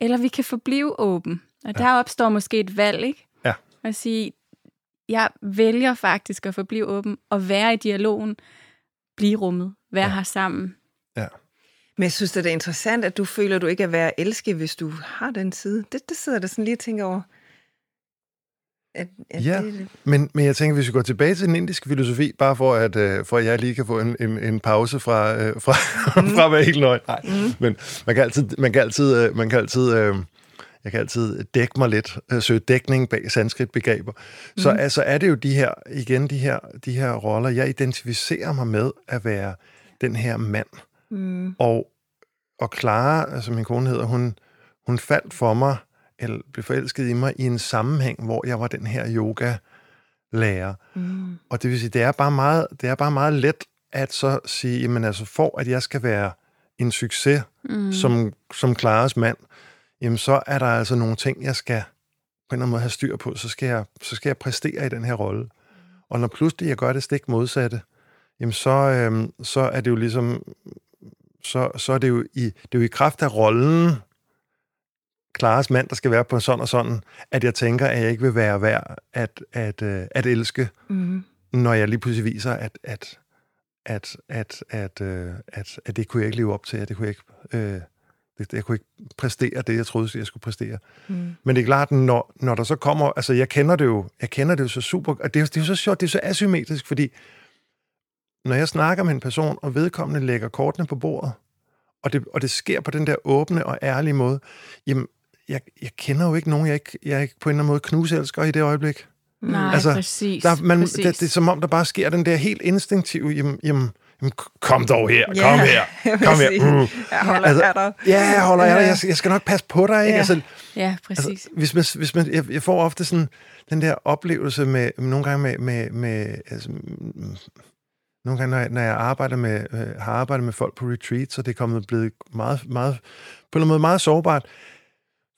Eller vi kan forblive åben. Og Ja. der opstår måske et valg, ikke? Ja. At sige, jeg vælger faktisk at forblive åben og være i dialogen, blive rummet, være Ja. ja. her sammen. Men jeg synes, det er interessant, at du føler, at du ikke er værd at elske, hvis du har den side. Det, det sidder der sådan lige og tænker over. At, at Ja. Det, Men, men jeg tænker, hvis vi går tilbage til den indiske filosofi, bare for at, øh, for at jeg lige kan få en, en, en pause fra, øh, fra, mm. fra at være helt nøgen. Nej, mm. men man kan altid, man kan altid, øh, man kan altid øh, jeg kan altid dække mig lidt, øh, søge dækning bag sanskrit-begreber. Så Mhm. altså er det jo de her, igen, de her, de her roller, jeg identificerer mig med at være den her mand. mm, Og, og Clara, altså min kone hedder, hun, hun faldt for mig, eller blev forelsket i mig, i en sammenhæng, hvor jeg var den her yoga-lærer. mm, Og det vil sige, det er bare meget, det er bare meget let at så sige, jamen altså for at jeg skal være en succes mm. som, som Klares mand, jamen så er der altså nogle ting, jeg skal på en eller anden måde have styr på, så skal jeg, så skal jeg præstere i den her rolle. Og når pludselig jeg gør det stik modsatte, jamen så, øh, så er det jo ligesom, så, så er det jo i, det er jo i kraft af rollen, Klares mand, der skal være på sådan og sådan, at jeg tænker, at jeg ikke vil være værd at, at, øh, at elske, Mm. når jeg lige pludselig viser, at, at, at, at, at, øh, at, at det kunne jeg ikke leve op til, at det kunne jeg ikke, øh, det, jeg kunne ikke præstere det, jeg troede, jeg skulle præstere. Mm. Men det er klart, når, når der så kommer, altså jeg kender det jo, jeg kender det jo så super, og det er, det er jo så sjovt, det er så asymmetrisk, fordi når jeg snakker med en person, og vedkommende lægger kortene på bordet, og det, og det sker på den der åbne og ærlige måde, jamen, jeg, jeg kender jo ikke nogen, jeg ikke, jeg ikke på en eller anden måde knuselsker i det øjeblik. Nej, Altså, altså, præcis. Der, man, præcis. det, det er som om, der bare sker den der helt instinktive, jamen, jamen, jamen kom dog her, Ja, kom her, kom her. Mm. Jeg holder Altså, af dig. Ja, jeg holder af dig, jeg, jeg skal nok passe på dig, ikke? Ja. Altså, Ja, præcis. Altså, hvis man, hvis man, jeg, jeg får ofte sådan den der oplevelse med, nogle gange med, med, med altså, mm, nogle gange, når jeg, når jeg arbejder med, øh, har arbejdet med folk på retreat, så det er kommet blevet meget, meget, på en måde meget sårbart,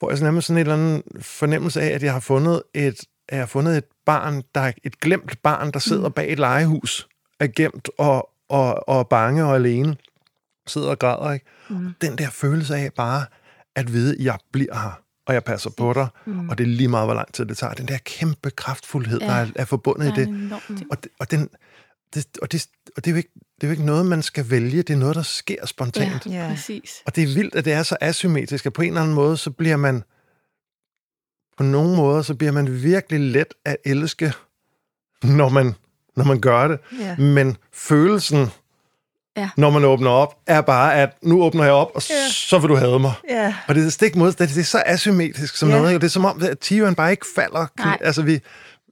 hvor jeg sådan nærmest sådan en eller anden fornemmelse af, at jeg har fundet et, at jeg har fundet et barn, der er et glemt barn, der sidder bag et legehus, er gemt og, og, og bange og alene, sidder og græder, ikke? Mm. Den der følelse af bare at vide, at jeg bliver her, og jeg passer på dig, Mm. og det er lige meget, hvor lang tid det tager. Den der kæmpe kraftfuldhed, ja. der er, er forbundet i Der er det. Og, og, den, det, og, det, og det, er jo ikke, det er jo ikke noget, man skal vælge. Det er noget, der sker spontant. Ja, Ja. præcis. Og det er vildt, at det er så asymmetrisk, at på en eller anden måde, så bliver man, på nogle måder, så bliver man virkelig let at elske, når man, når man gør det. Ja. Men følelsen, Ja. når man åbner op, er bare, at nu åbner jeg op, og Ja. så vil du have mig. Ja. Og det er stik mod, det, det er så asymmetrisk som Ja. noget. ikke? Det er som om, at Tion bare ikke falder. Nej. Altså, vi,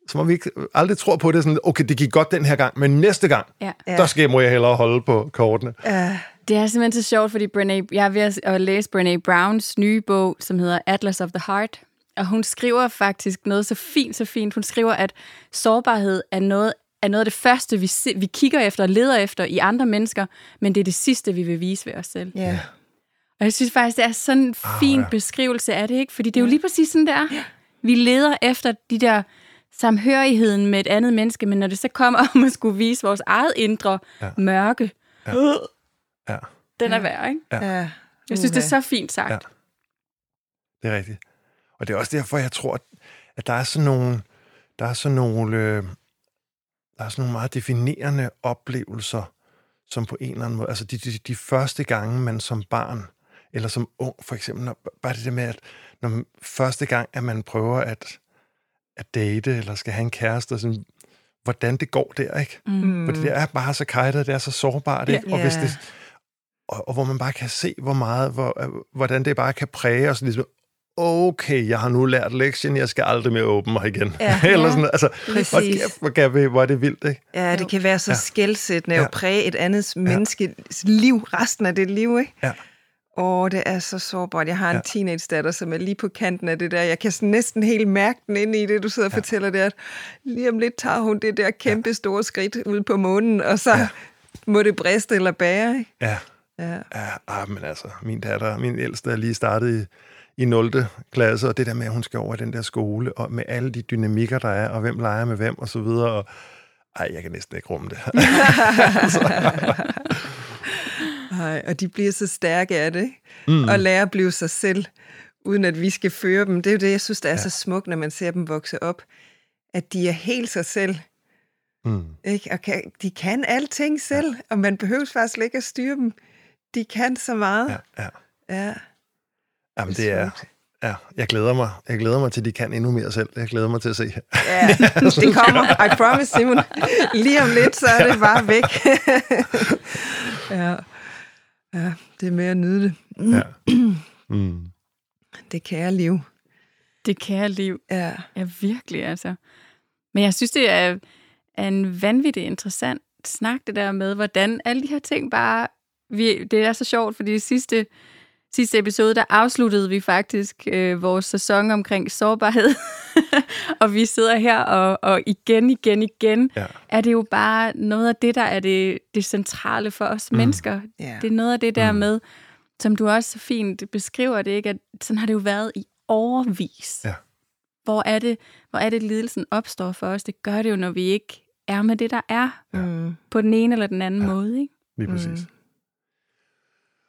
som om vi ikke, aldrig tror på det. Sådan, okay, det gik godt den her gang, men næste gang, Ja. Der skal, må jeg hellere holde på kortene. Ja. Det er simpelthen så sjovt, fordi Brené, jeg er ved at- læse Brené Browns nye bog, som hedder Atlas of the Heart. Og hun skriver faktisk noget så fint, så fint. Hun skriver, at sårbarhed er noget, er noget af det første, vi, se, vi kigger efter og leder efter i andre mennesker, men det er det sidste, vi vil vise ved os selv. Ja. Og jeg synes faktisk, det er sådan en fin ja. beskrivelse af det, ikke? Fordi det er jo lige præcis sådan, det er. Vi leder efter de der samhørigheden med et andet menneske, men når det så kommer om at skulle vise vores eget indre Ja. mørke, Ja. ja. Ja, den er værd, ikke? Ja. ja. Jeg synes, det er så fint sagt. Ja. det er rigtigt. Og det er også derfor, jeg tror, at, at der er sådan nogle, der er sådan nogle, øh, der er sådan nogle meget definerende oplevelser, som på en eller anden måde, altså de, de, de første gange, man som barn, eller som ung for eksempel, når, bare det der med, at når man, første gang, at man prøver at, at date, eller skal have en kæreste, og sådan, hvordan det går der, ikke? Mm. For det er bare så kajtet, det er så sårbart, ikke? Og, hvis det, og, og hvor man bare kan se, hvor meget, hvor, øh, hvordan det bare kan præge os, ligesom, okay, jeg har nu lært lektien, jeg skal aldrig mere åbne mig igen. Ja. Eller sådan, altså, hvor, hvor, kan vi, hvor er det vildt, ikke? Ja, det kan være så Ja. skældsættende Ja. at præge et andet menneskes liv, resten af det liv, ikke? Ja. Åh, det er så sårbart. Jeg har en Ja. teenage-datter, som er lige på kanten af det der. Jeg kan sådan næsten helt mærke den inde i det, du sidder og fortæller det, at lige om lidt tager hun det der kæmpe store skridt ud på månen, og så Ja. må det briste eller bære, ikke? Ja, Ja. ja ah, men altså, min datter, min ældste er lige startet i, i 0. klasse, og det der med, at hun skal over i den der skole, og med alle de dynamikker, der er, og hvem leger med hvem, og så videre, og ej, jeg kan næsten ikke rumme det. Ej, og de bliver så stærke af det? Mm. Og lærer at blive sig selv, uden at vi skal føre dem. Det er jo det, jeg synes, der er ja. så smukt, når man ser dem vokse op, at de er helt sig selv, mm. ikke? Og kan, de kan alting selv, ja. og man behøver faktisk slet ikke at styre dem. De kan så meget. Ja, ja. Ja. Jamen, Det er det er... smukt. Ja, jeg glæder mig. Jeg glæder mig til, at de kan endnu mere selv. Jeg glæder mig til at se. ja, det kommer. I promise, Simon. Lige om lidt, så er det bare væk. ja. Ja, det er med at nyde det. Ja. Mm. Det kære liv. Det kære liv. Ja. Ja, virkelig altså. Men jeg synes, det er, er en vanvittig interessant snak, det der med, hvordan alle de her ting bare... Vi, det er så sjovt, fordi i sidste, sidste episode, der afsluttede vi faktisk øh, vores sæson omkring sårbarhed. og vi sidder her, og, og igen, igen, igen, Ja. er det jo bare noget af det, der er det, det centrale for os mm. mennesker. Ja. Det er noget af det der Mm. med, som du også så fint beskriver det, ikke? at sådan har det jo været i overvis. Ja. Hvor er det, hvor er det lidelsen opstår for os? Det gør det jo, når vi ikke er med det, der er, Mm. på den ene eller den anden ja. måde. Ikke? Lige præcis. Mm.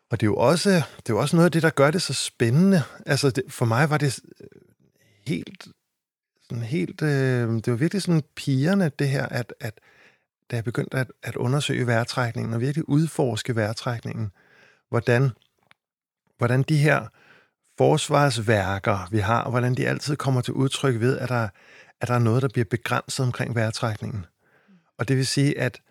Og det er, jo også, det er jo også noget af det, der gør det så spændende. Altså, det, for mig var det øh, helt... Sådan helt øh, det var virkelig sådan pigerne, det her, at, at da jeg begyndte at, at undersøge vejrtrækningen, og virkelig udforske vejrtrækningen, hvordan, hvordan de her forsvarsværker, vi har, hvordan de altid kommer til udtryk ved, at der, at der er noget, der bliver begrænset omkring vejrtrækningen. Og det vil sige, at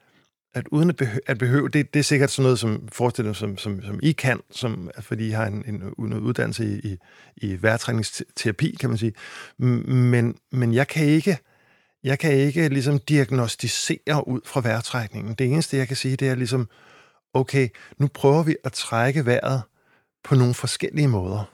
at uden at, behøve, at behøve det, det er sikkert sådan noget, som forestiller som, som, som I kan, som, fordi I har en, en, en uddannelse i, i, i vejrtrækningsterapi, kan man sige. Men, men jeg kan ikke, jeg kan ikke ligesom diagnostisere ud fra vejrtrækningen. Det eneste, jeg kan sige, det er ligesom, okay, nu prøver vi at trække vejret på nogle forskellige måder.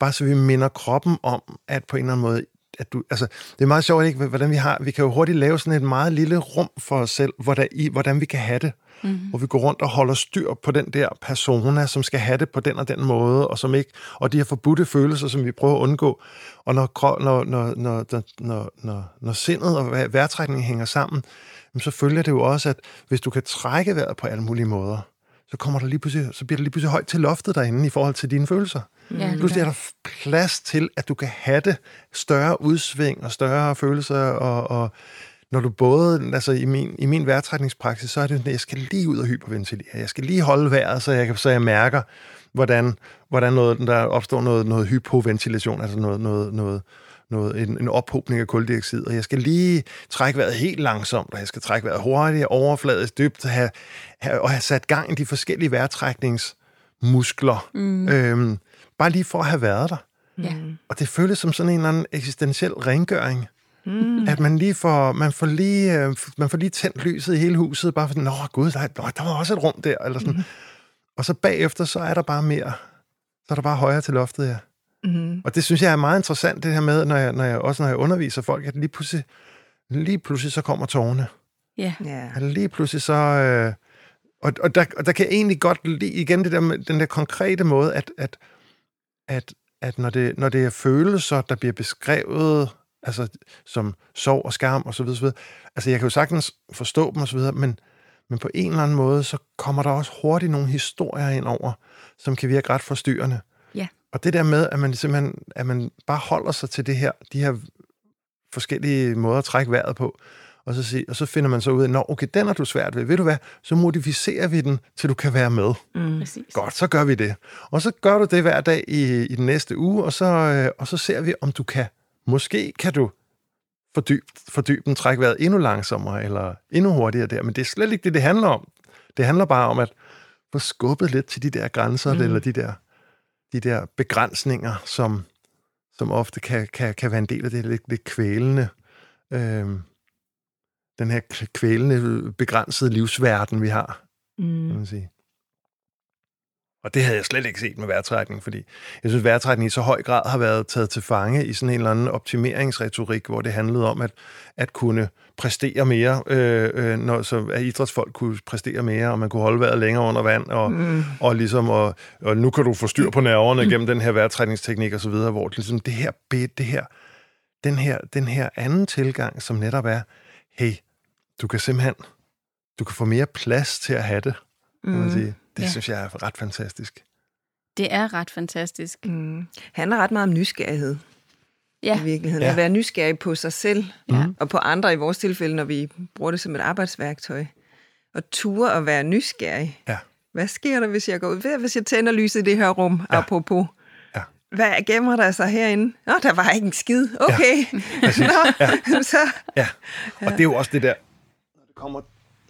Bare så vi minder kroppen om, at på en eller anden måde, at du, altså, det er meget sjovt, ikke, hvordan vi har, vi kan jo hurtigt lave sådan et meget lille rum for os selv, hvordan, i, hvordan vi kan have det. Mm-hmm. Hvor vi går rundt og holder styr på den der persona, som skal have det på den og den måde, og som ikke, og de her forbudte følelser, som vi prøver at undgå. Og når, når, når, når, når, når, når sindet og vejrtrækningen hænger sammen, så følger det jo også, at hvis du kan trække vejret på alle mulige måder, så, kommer der lige pludselig, så bliver det lige pludselig højt til loftet derinde i forhold til dine følelser. Ja, Pludselig er der plads til, at du kan have det større udsving og større følelser, og, og når du både, altså i min, i min vejrtrækningspraksis, så er det, at jeg skal lige ud og hyperventilere. Jeg skal lige holde vejret, så jeg, så jeg mærker, hvordan, hvordan noget, der opstår noget, noget hypoventilation, altså noget, noget, noget, noget, en, en ophobning af koldioxid, og jeg skal lige trække vejret helt langsomt, og jeg skal trække vejret hurtigt, overfladisk, dybt, have, have, og have sat gang i de forskellige vejrtrækningsmuskler. Mm. Øhm, bare lige for at have været der. Ja. Og det føles som sådan en eller anden eksistentiel rengøring. Mm. At man lige får, man får lige, øh, man får lige tændt lyset i hele huset, bare for, nå gud, der, der var også et rum der, eller sådan. Mm. Og så bagefter, så er der bare mere, så er der bare højere til loftet, ja. Mm. Og det synes jeg er meget interessant, det her med, når jeg, når jeg, også når jeg underviser folk, at lige pludselig, lige pludselig så kommer tårne. Ja. Yeah. At lige pludselig så... Øh, og, og, der, og der kan jeg egentlig godt lide igen det der, den der konkrete måde, at, at, at, at når, det, når det er følelser, der bliver beskrevet altså som sorg og skam og så videre, så videre. Altså jeg kan jo sagtens forstå dem og så videre, men, men på en eller anden måde, så kommer der også hurtigt nogle historier ind over, som kan virke ret forstyrrende. Og det der med, at man simpelthen, at man bare holder sig til det her, de her forskellige måder at trække vejret på, og så, sig, og så finder man så ud af, at okay, den er du svært ved. Ved du hvad? Så modificerer vi den, til du kan være med. Mm. Præcis. Godt, så gør vi det. Og så gør du det hver dag i, i den næste uge, og så, øh, og så ser vi, om du kan. Måske kan du fordybe, fordybe den, trække vejret endnu langsommere, eller endnu hurtigere der. Men det er slet ikke det, det handler om. Det handler bare om at få skubbet lidt til de der grænser, mm. eller de der, de der begrænsninger, som, som ofte kan, kan, kan være en del af det lidt, lidt kvælende. Øhm, den her kvælende, begrænsede livsverden, vi har, mm. kan man sige. Og det havde jeg slet ikke set med vejrtrækning, fordi jeg synes, at vejrtrækning i så høj grad har været taget til fange i sådan en eller anden optimeringsretorik, hvor det handlede om at, at kunne præstere mere, øh, øh, når, så at idrætsfolk kunne præstere mere, og man kunne holde vejret længere under vand, og, mm. og, ligesom, og, og nu kan du få styr på nerverne mm. gennem den her vejrtrækningsteknik og så videre, hvor det, ligesom, det her, det her, den her, den her anden tilgang, som netop er, hey, du kan simpelthen, du kan få mere plads til at have det, kan man sige. Det ja. synes jeg er ret fantastisk. Det er ret fantastisk. Mm. handler ret meget om nysgerrighed. Ja. I virkeligheden. Ja. At være nysgerrig på sig selv, Ja. og på andre i vores tilfælde, når vi bruger det som et arbejdsværktøj. Og ture at være nysgerrig. Ja. Hvad sker der, hvis jeg går ud? Hvad, hvis jeg tænder lyset i det her rum, Ja. apropos? Ja. Hvad gemmer der sig herinde? Nå, der var ikke en skid. Okay. Præcis. Nå, Ja. så... Ja, og det er jo også det der, når det, kommer,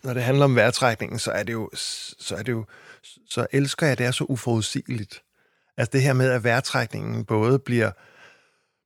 når det handler om vejrtrækningen, så er det jo, så er det jo, så elsker jeg, det er så uforudsigeligt. Altså det her med, at vejrtrækningen både bliver,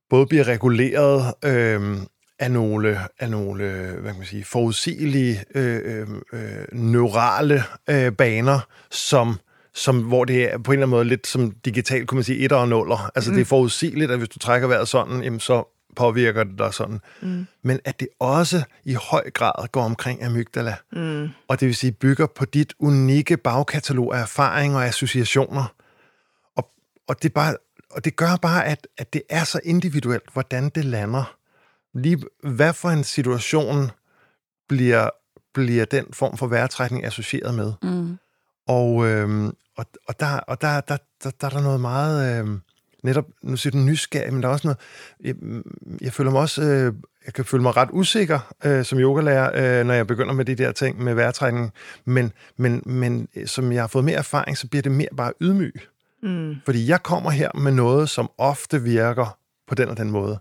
både bliver reguleret øh, af nogle, af nogle hvad kan man sige, forudsigelige øh, øh, neurale øh, baner, som som, hvor det er på en eller anden måde lidt som digitalt, kunne man sige, etter og nuller. Altså mm. det er forudsigeligt, at hvis du trækker vejret sådan, jamen, så påvirker det dig sådan. Mm. Men at det også i høj grad går omkring amygdala. Mm. Og det vil sige, bygger på dit unikke bagkatalog af erfaringer og associationer. Og, og, det, bare, og det gør bare, at, at det er så individuelt, hvordan det lander. Lige hvad for en situation bliver, bliver den form for vejrtrækning associeret med. Mm. Og, øhm, og, og, der, og der, der, der, der er der noget meget... Øhm, netop, nu siger du nysgerrig, men der er også noget... Jeg, jeg føler mig også... Øh, jeg kan føle mig ret usikker øh, som yogalærer, øh, når jeg begynder med de der ting med vejrtrækning. Men, men, men øh, som jeg har fået mere erfaring, så bliver det mere bare ydmyg. Mm. Fordi jeg kommer her med noget, som ofte virker på den og den måde.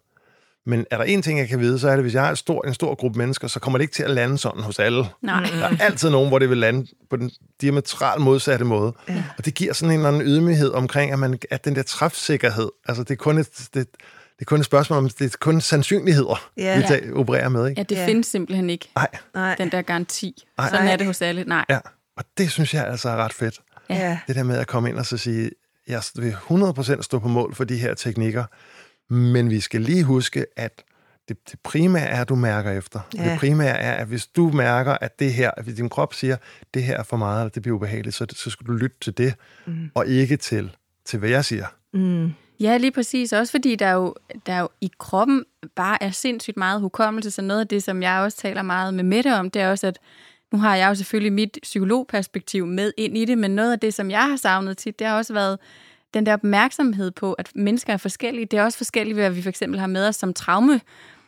Men er der en ting, jeg kan vide, så er det, hvis jeg har en stor, en stor gruppe mennesker, så kommer det ikke til at lande sådan hos alle. Nej. Der er altid nogen, hvor det vil lande på den diametralt modsatte måde. Ja. Og det giver sådan en eller anden ydmyghed omkring, at, man, at den der træfsikkerhed, altså det er kun et, det, det er kun et spørgsmål om, det er kun sandsynligheder, Ja. vi tager, opererer med. Ikke? Ja, det Ja. findes simpelthen ikke, Nej, Nej. den der garanti. Ej. Sådan Nej. er det hos alle. Nej. ja. Og det synes jeg altså er ret fedt. Ja. Det der med at komme ind og så sige, jeg vil 100% stå på mål for de her teknikker, men vi skal lige huske, at det, det primære er, at du mærker efter. Ja. Det primære er, at hvis du mærker, at det her, at hvis din krop siger, det her er for meget, eller det bliver ubehageligt, så, så skal du lytte til det, mm. og ikke til, til, hvad jeg siger. Mm. Ja, lige præcis. Også fordi der jo, der jo i kroppen bare er sindssygt meget hukommelse, så noget af det, som jeg også taler meget med Mette om, det er også, at nu har jeg jo selvfølgelig mit psykologperspektiv med ind i det, men noget af det, som jeg har savnet tit, det har også været den der opmærksomhed på, at mennesker er forskellige. Det er også forskelligt, hvad vi for eksempel har med os som traume.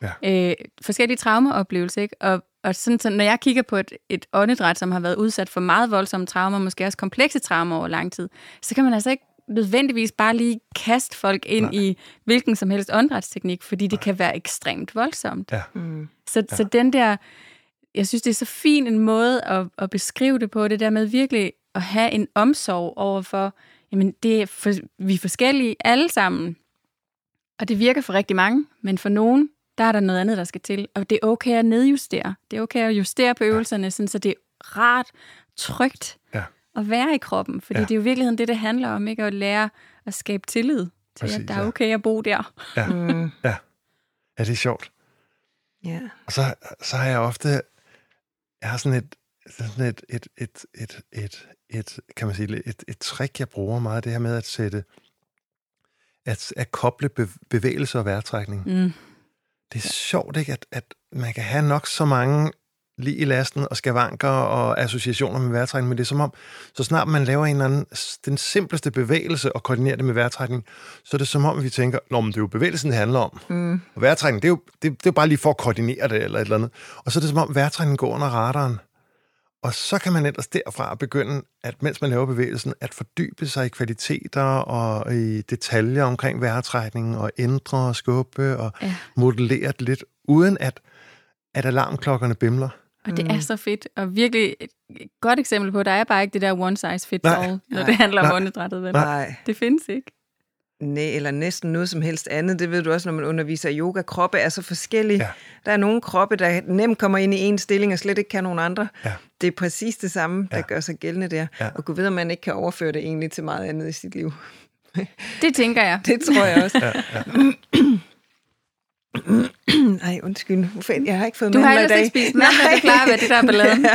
Ja. Øh, forskellige traumeoplevelser, ikke? Og, og sådan, så når jeg kigger på et, et åndedræt, som har været udsat for meget voldsomme traumer, måske også komplekse traumer over lang tid, så kan man altså ikke nødvendigvis bare lige kaste folk ind Nej. Nej. i hvilken som helst åndedrætsteknik, fordi det kan være ekstremt voldsomt. Ja. Mm. Så, ja. så den der, jeg synes, det er så fin en måde at, at beskrive det på, det der med virkelig at have en omsorg over for, jamen det er for, vi er forskellige alle sammen, og det virker for rigtig mange, men for nogen, der er der noget andet, der skal til, og det er okay at nedjustere. Det er okay at justere på øvelserne, sådan, så det er rart, trygt Ja. at være i kroppen, fordi Ja. ja. det er jo i virkeligheden det, det handler om, ikke at lære at skabe tillid til, Præcis, at der er ja. okay at bo der. Ja. Mm. ja, det er sjovt. Ja. Og så, så har jeg ofte, jeg har sådan et, sådan et, et, et, et, et, et, kan man sige, et, et trick, jeg bruger meget, det her med at sætte, at, at koble be, bevægelse og vejrtrækning. Mm. Det er sjovt, ikke, at, at man kan have nok så mange lige i lasten og skavanker og associationer med vejrtrækning, men det er som om, så snart man laver en eller anden, den simpleste bevægelse og koordinerer det med vejrtrækning, så er det som om, vi tænker, Nå, men det er jo bevægelsen, det handler om. Mm. Og vejrtrækning, det er, jo, det, det er jo bare lige for at koordinere det eller et eller andet. Og så er det som om, vejrtrækning går under radaren. Og så kan man ellers derfra begynde, at mens man laver bevægelsen, at fordybe sig i kvaliteter og i detaljer omkring vejrtrækningen, og ændre og skubbe og Ja. modellere det lidt, uden at, at alarmklokkerne bimler. Og det Mm. er så fedt, og virkelig et godt eksempel på, der er bare ikke det der one size fits Nej. all, når Nej. det handler om Nej. åndedrættet. Vel? Nej. Det findes ikke. Nej, eller næsten noget som helst andet. Det ved du også, når man underviser yoga. Kroppe er så forskellige. Ja. Der er nogle kroppe, der nemt kommer ind i en stilling og slet ikke kan nogen andre. Ja. Det er præcis det samme, der Ja. gør sig gældende der. Ja. Og Gud ved, om man ikke kan overføre det egentlig til meget andet i sit liv. Det tænker jeg. Det tror jeg også. Ja, ja. Nej, undskyld. Jeg har ikke fået Du har mandler i ellers dag. ikke spist mandler, det klarer hvad det der er balladen.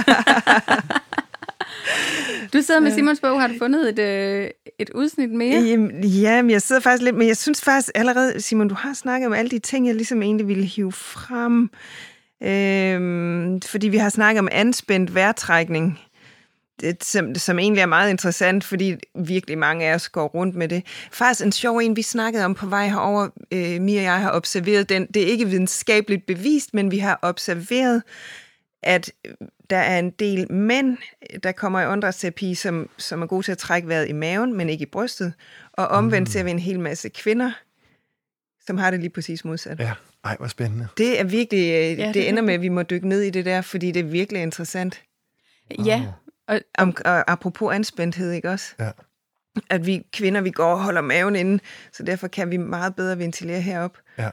Du sidder med Simons bog. Har du fundet et, øh, et udsnit mere? Jamen, ja, men jeg sidder faktisk lidt, men jeg synes faktisk allerede, Simon, du har snakket om alle de ting, jeg ligesom egentlig ville hive frem. Øhm, fordi vi har snakket om anspændt vejrtrækning, det, som, som egentlig er meget interessant, fordi virkelig mange af os går rundt med det. Faktisk en sjov en, vi snakkede om på vej herover. Øh, Mia og jeg har observeret den. Det er ikke videnskabeligt bevist, men vi har observeret, at der er en del mænd, der kommer i åndedrætsterapi, som, som er gode til at trække vejret i maven, men ikke i brystet. Og omvendt ser vi en hel masse kvinder, som har det lige præcis modsat. ja. Ej, hvor spændende. Det er virkelig, øh, det det, det ender med, at vi må dykke ned i det der, fordi det er virkelig interessant. Ja, og, Om, og apropos anspændthed, ikke også? Ja. At vi kvinder, vi går og holder maven inde, så derfor kan vi meget bedre ventilere herop. Ja.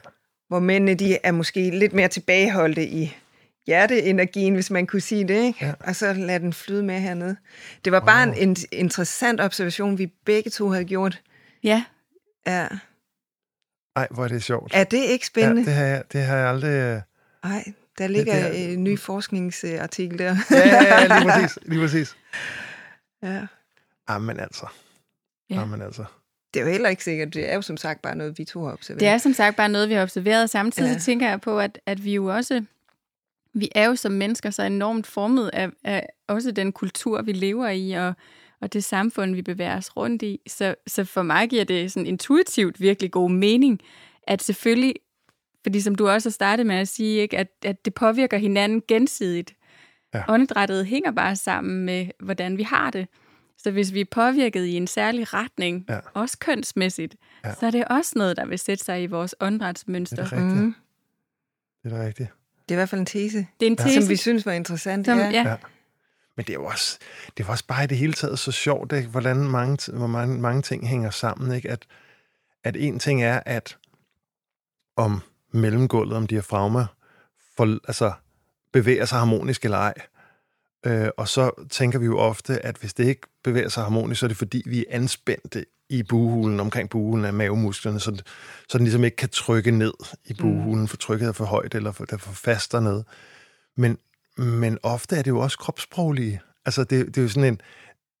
Hvor mændene, de er måske lidt mere tilbageholdte i hjerteenergien, hvis man kunne sige det, ikke? Ja. Og så lade den flyde med hernede. Det var bare Wow. en, en interessant observation, vi begge to havde gjort. ja, Ja. Ej, hvor er det sjovt. Er det ikke spændende? Ja, det har jeg, det har jeg aldrig... øh, Nej, der ligger det er- en ny forskningsartikel der. Ja, ja, ja, lige præcis. Lige præcis. ja. Jamen altså. Ja. Jamen altså. Det er jo heller ikke sikkert. Det er jo som sagt bare noget, vi to har observeret. det er som sagt bare noget, vi har observeret. Samtidig Ja. ja. så tænker jeg på, at, at vi jo også vi er jo som mennesker så enormt formet af, af også den kultur, vi lever i, og, og det samfund, vi bevæger os rundt i. Så, så for mig giver det sådan intuitivt virkelig god mening, at selvfølgelig, fordi som du også har startet med at sige, ikke, at, at det påvirker hinanden gensidigt. Ja. Åndedrættet hænger bare sammen med, hvordan vi har det. Så hvis vi er påvirket i en særlig retning, ja. også kønsmæssigt, ja. så er det også noget, der vil sætte sig i vores åndedrætsmønster. Det er rigtigt. Mm. Det er rigtigt. Det er i hvert fald en tese, det er en tese. som vi synes var interessant. Som, ja. Ja. Men det er jo også, det er også bare i det hele taget så sjovt, ikke? hvordan mange, hvor mange, mange ting hænger sammen. Ikke? At, at en ting er, at om mellemgulvet, om diafragma, for, altså, bevæger sig harmonisk eller ej. Øh, og så tænker vi jo ofte, at hvis det ikke bevæger sig harmonisk, så er det fordi, vi er anspændte i buhulen, omkring buhulen af mavemusklerne, så, så den ligesom ikke kan trykke ned i buhulen, for trykket er for højt, eller for, der er for fast dernede. Men, men ofte er det jo også kropssproglige. Altså, det, det er jo sådan en,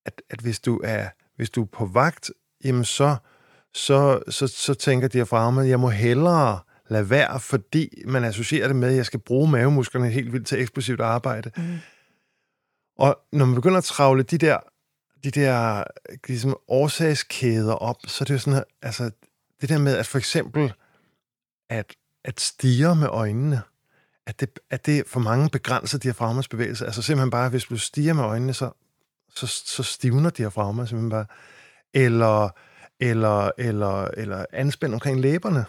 at, at hvis, du er, hvis du er på vagt, jamen så, så, så, så tænker diafragma, jeg må hellere lade være, fordi man associerer det med, at jeg skal bruge mavemusklerne helt vildt til eksplosivt arbejde. Mm. Og når man begynder at travle de der, de der ligesom årsagskæder op, så er det jo sådan, altså det der med, at for eksempel, at, at stige med øjnene, at det, at det for mange begrænser diafragmas bevægelse. Altså simpelthen bare, hvis du stiger med øjnene, så, så, så stivner diafragma simpelthen bare. Eller, eller, eller, eller anspænd omkring læberne,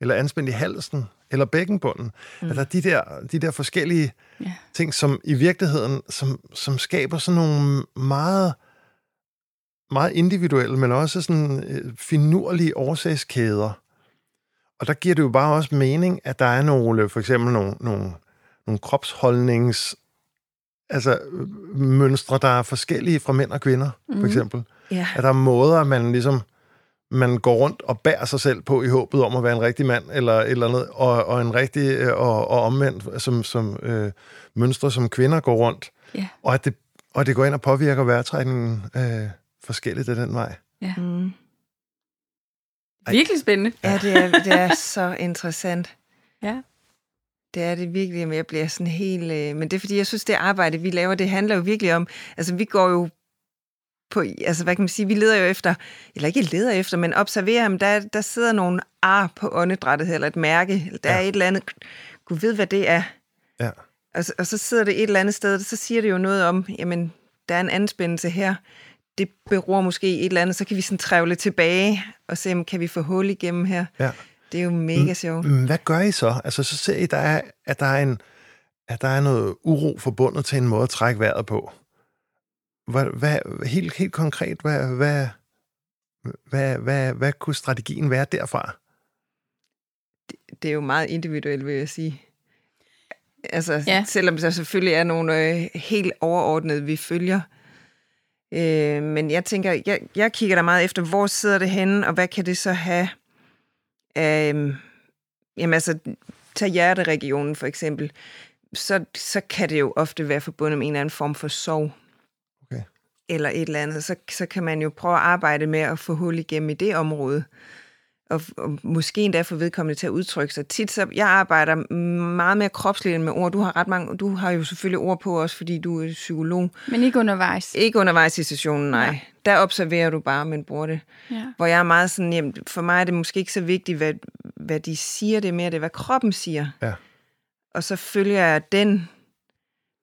eller anspænd i halsen, eller bækkenbunden. Mm. Altså de der, de der forskellige yeah. ting, som i virkeligheden, som, som skaber sådan nogle meget, meget individuelle, men også sådan øh, finurlige årsagskæder. Og der giver det jo bare også mening, at der er nogle, for eksempel nogle, nogle, nogle kropsholdnings altså mønstre, der er forskellige fra mænd og kvinder, mm. for eksempel. Yeah. At der er måder, man ligesom man går rundt og bærer sig selv på i håbet om at være en rigtig mand, eller eller andet, og, og en rigtig, øh, og, og omvendt, som, som øh, mønstre, som kvinder går rundt. Yeah. Og, at det, og det går ind og påvirker vejrtrækningen øh, forskelligt af den vej. Ja. Mm. Virkelig spændende. Ja, det er, det er så interessant. Ja. Det er det virkelig, men jeg bliver sådan helt... Øh, men det er fordi, jeg synes, det arbejde, vi laver, det handler jo virkelig om... Altså, vi går jo på, altså hvad kan man sige, vi leder jo efter, eller ikke leder efter, men observerer, om der, der sidder nogle ar på åndedrættet, eller et mærke, eller der ja. er et eller andet, Gud ved, hvad det er. Ja. Og, og så sidder det et eller andet sted, og så siger det jo noget om, jamen, der er en anspændelse her, det beror måske et eller andet, så kan vi sådan trævle tilbage og se, om kan vi få hul igennem her. Ja. Det er jo mega sjovt. Hvad gør I så? Altså, så ser I, der er, at der er en, at der er noget uro forbundet til en måde at trække vejret på. Hvad, hvad, helt, helt konkret, hvad, hvad, hvad, hvad, hvad kunne strategien være derfra? Det, det er jo meget individuelt, vil jeg sige. Altså, ja. selvom der selvfølgelig er nogle øh, helt overordnede, vi følger. Øh, men jeg tænker, jeg, jeg kigger der meget efter, hvor sidder det henne, og hvad kan det så have? Øh, jamen altså, tag hjerteregionen for eksempel. Så, så kan det jo ofte være forbundet med en eller anden form for sorg eller et eller andet, så, så kan man jo prøve at arbejde med at få hul igennem i det område. Og, og måske endda få vedkommende til at udtrykke sig. Tit så, jeg arbejder meget mere kropsligt end med ord. Du har ret mange, du har jo selvfølgelig ord på også, fordi du er psykolog. Men ikke undervejs? Ikke undervejs i sessionen, nej. Ja. Der observerer du bare, men bruger det. Ja. Hvor jeg er meget sådan, jamen, for mig er det måske ikke så vigtigt, hvad, hvad de siger, det er mere det, hvad kroppen siger. Ja. Og så følger jeg den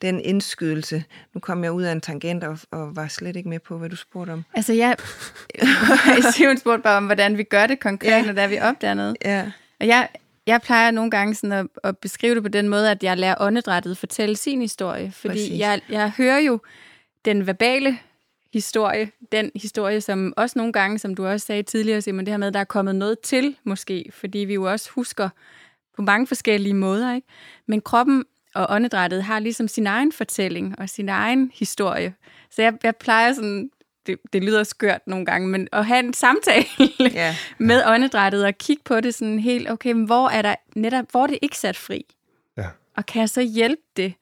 den indskydelse. Nu kom jeg ud af en tangent og, og var slet ikke med på, hvad du spurgte om. Altså, jeg, Simon spurgte bare om, hvordan vi gør det konkret, ja. når der vi opdager noget. Ja. Og jeg, jeg plejer nogle gange sådan at, at beskrive det på den måde, at jeg lærer åndedrættet fortælle sin historie. Fordi jeg, jeg hører jo den verbale historie, den historie, som også nogle gange, som du også sagde tidligere, Simon, det her med, der er kommet noget til, måske, fordi vi jo også husker på mange forskellige måder, ikke? Men kroppen og åndedrættet har ligesom sin egen fortælling og sin egen historie. Så jeg, jeg plejer sådan, det, det lyder skørt nogle gange, men at have en samtale yeah. med åndedrættet og kigge på det sådan helt, okay, men hvor er der netop, hvor er det ikke sat fri? Ja. Og kan jeg så hjælpe det?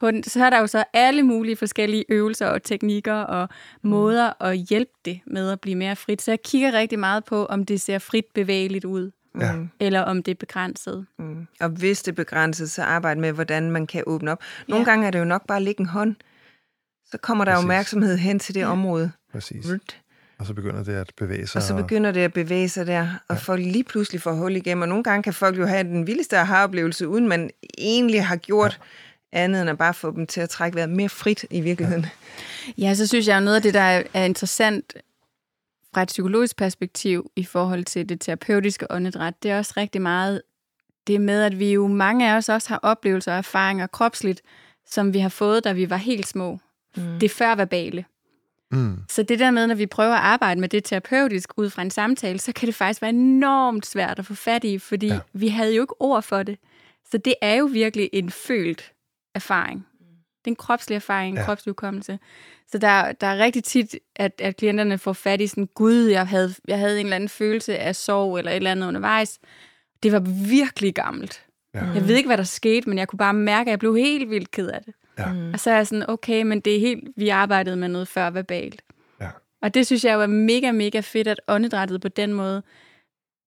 På den, så er der jo så alle mulige forskellige øvelser og teknikker og mm. måder at hjælpe det med at blive mere frit. Så jeg kigger rigtig meget på, om det ser frit bevægeligt ud. Ja. Mm. eller om det er begrænset. Mm. Og hvis det er begrænset, så arbejde med, hvordan man kan åbne op. Nogle Ja. gange er det jo nok bare at lægge en hånd. Så kommer der Præcis. opmærksomhed hen til det Ja. område. Præcis. Rut. Og så begynder det at bevæge sig. Og så begynder det at bevæge sig der, og folk lige pludselig får hul igennem. Og nogle gange kan folk jo have den vildeste aha-oplevelse, uden man egentlig har gjort ja. andet end at bare få dem til at trække vejret mere frit i virkeligheden. Ja, så synes jeg jo noget af det, der er- er interessant fra et psykologisk perspektiv i forhold til det terapeutiske åndedræt, det er også rigtig meget det med, at vi jo mange af os også har oplevelser og erfaringer kropsligt, som vi har fået, da vi var helt små. Mm. Det er førverbale. Mm. Så det der med, når vi prøver at arbejde med det terapeutisk ud fra en samtale, så kan det faktisk være enormt svært at få fat i, fordi ja. vi havde jo ikke ord for det. Så det er jo virkelig en følt erfaring. Det er en kropslig erfaring, en Ja. kropslig udkommelse. Så der, der er rigtig tit, at, at klienterne får fat i sådan, gud, jeg havde, jeg havde en eller anden følelse af sorg eller et eller andet undervejs. Det var virkelig gammelt. Ja. Jeg ved ikke, hvad der skete, men jeg kunne bare mærke, at jeg blev helt vildt ked af det. Ja. Mm. Og så er jeg sådan, okay, men det er helt, vi arbejdede med noget før verbalt. Ja. Og det synes jeg jo er mega, mega fedt, at åndedrættet på den måde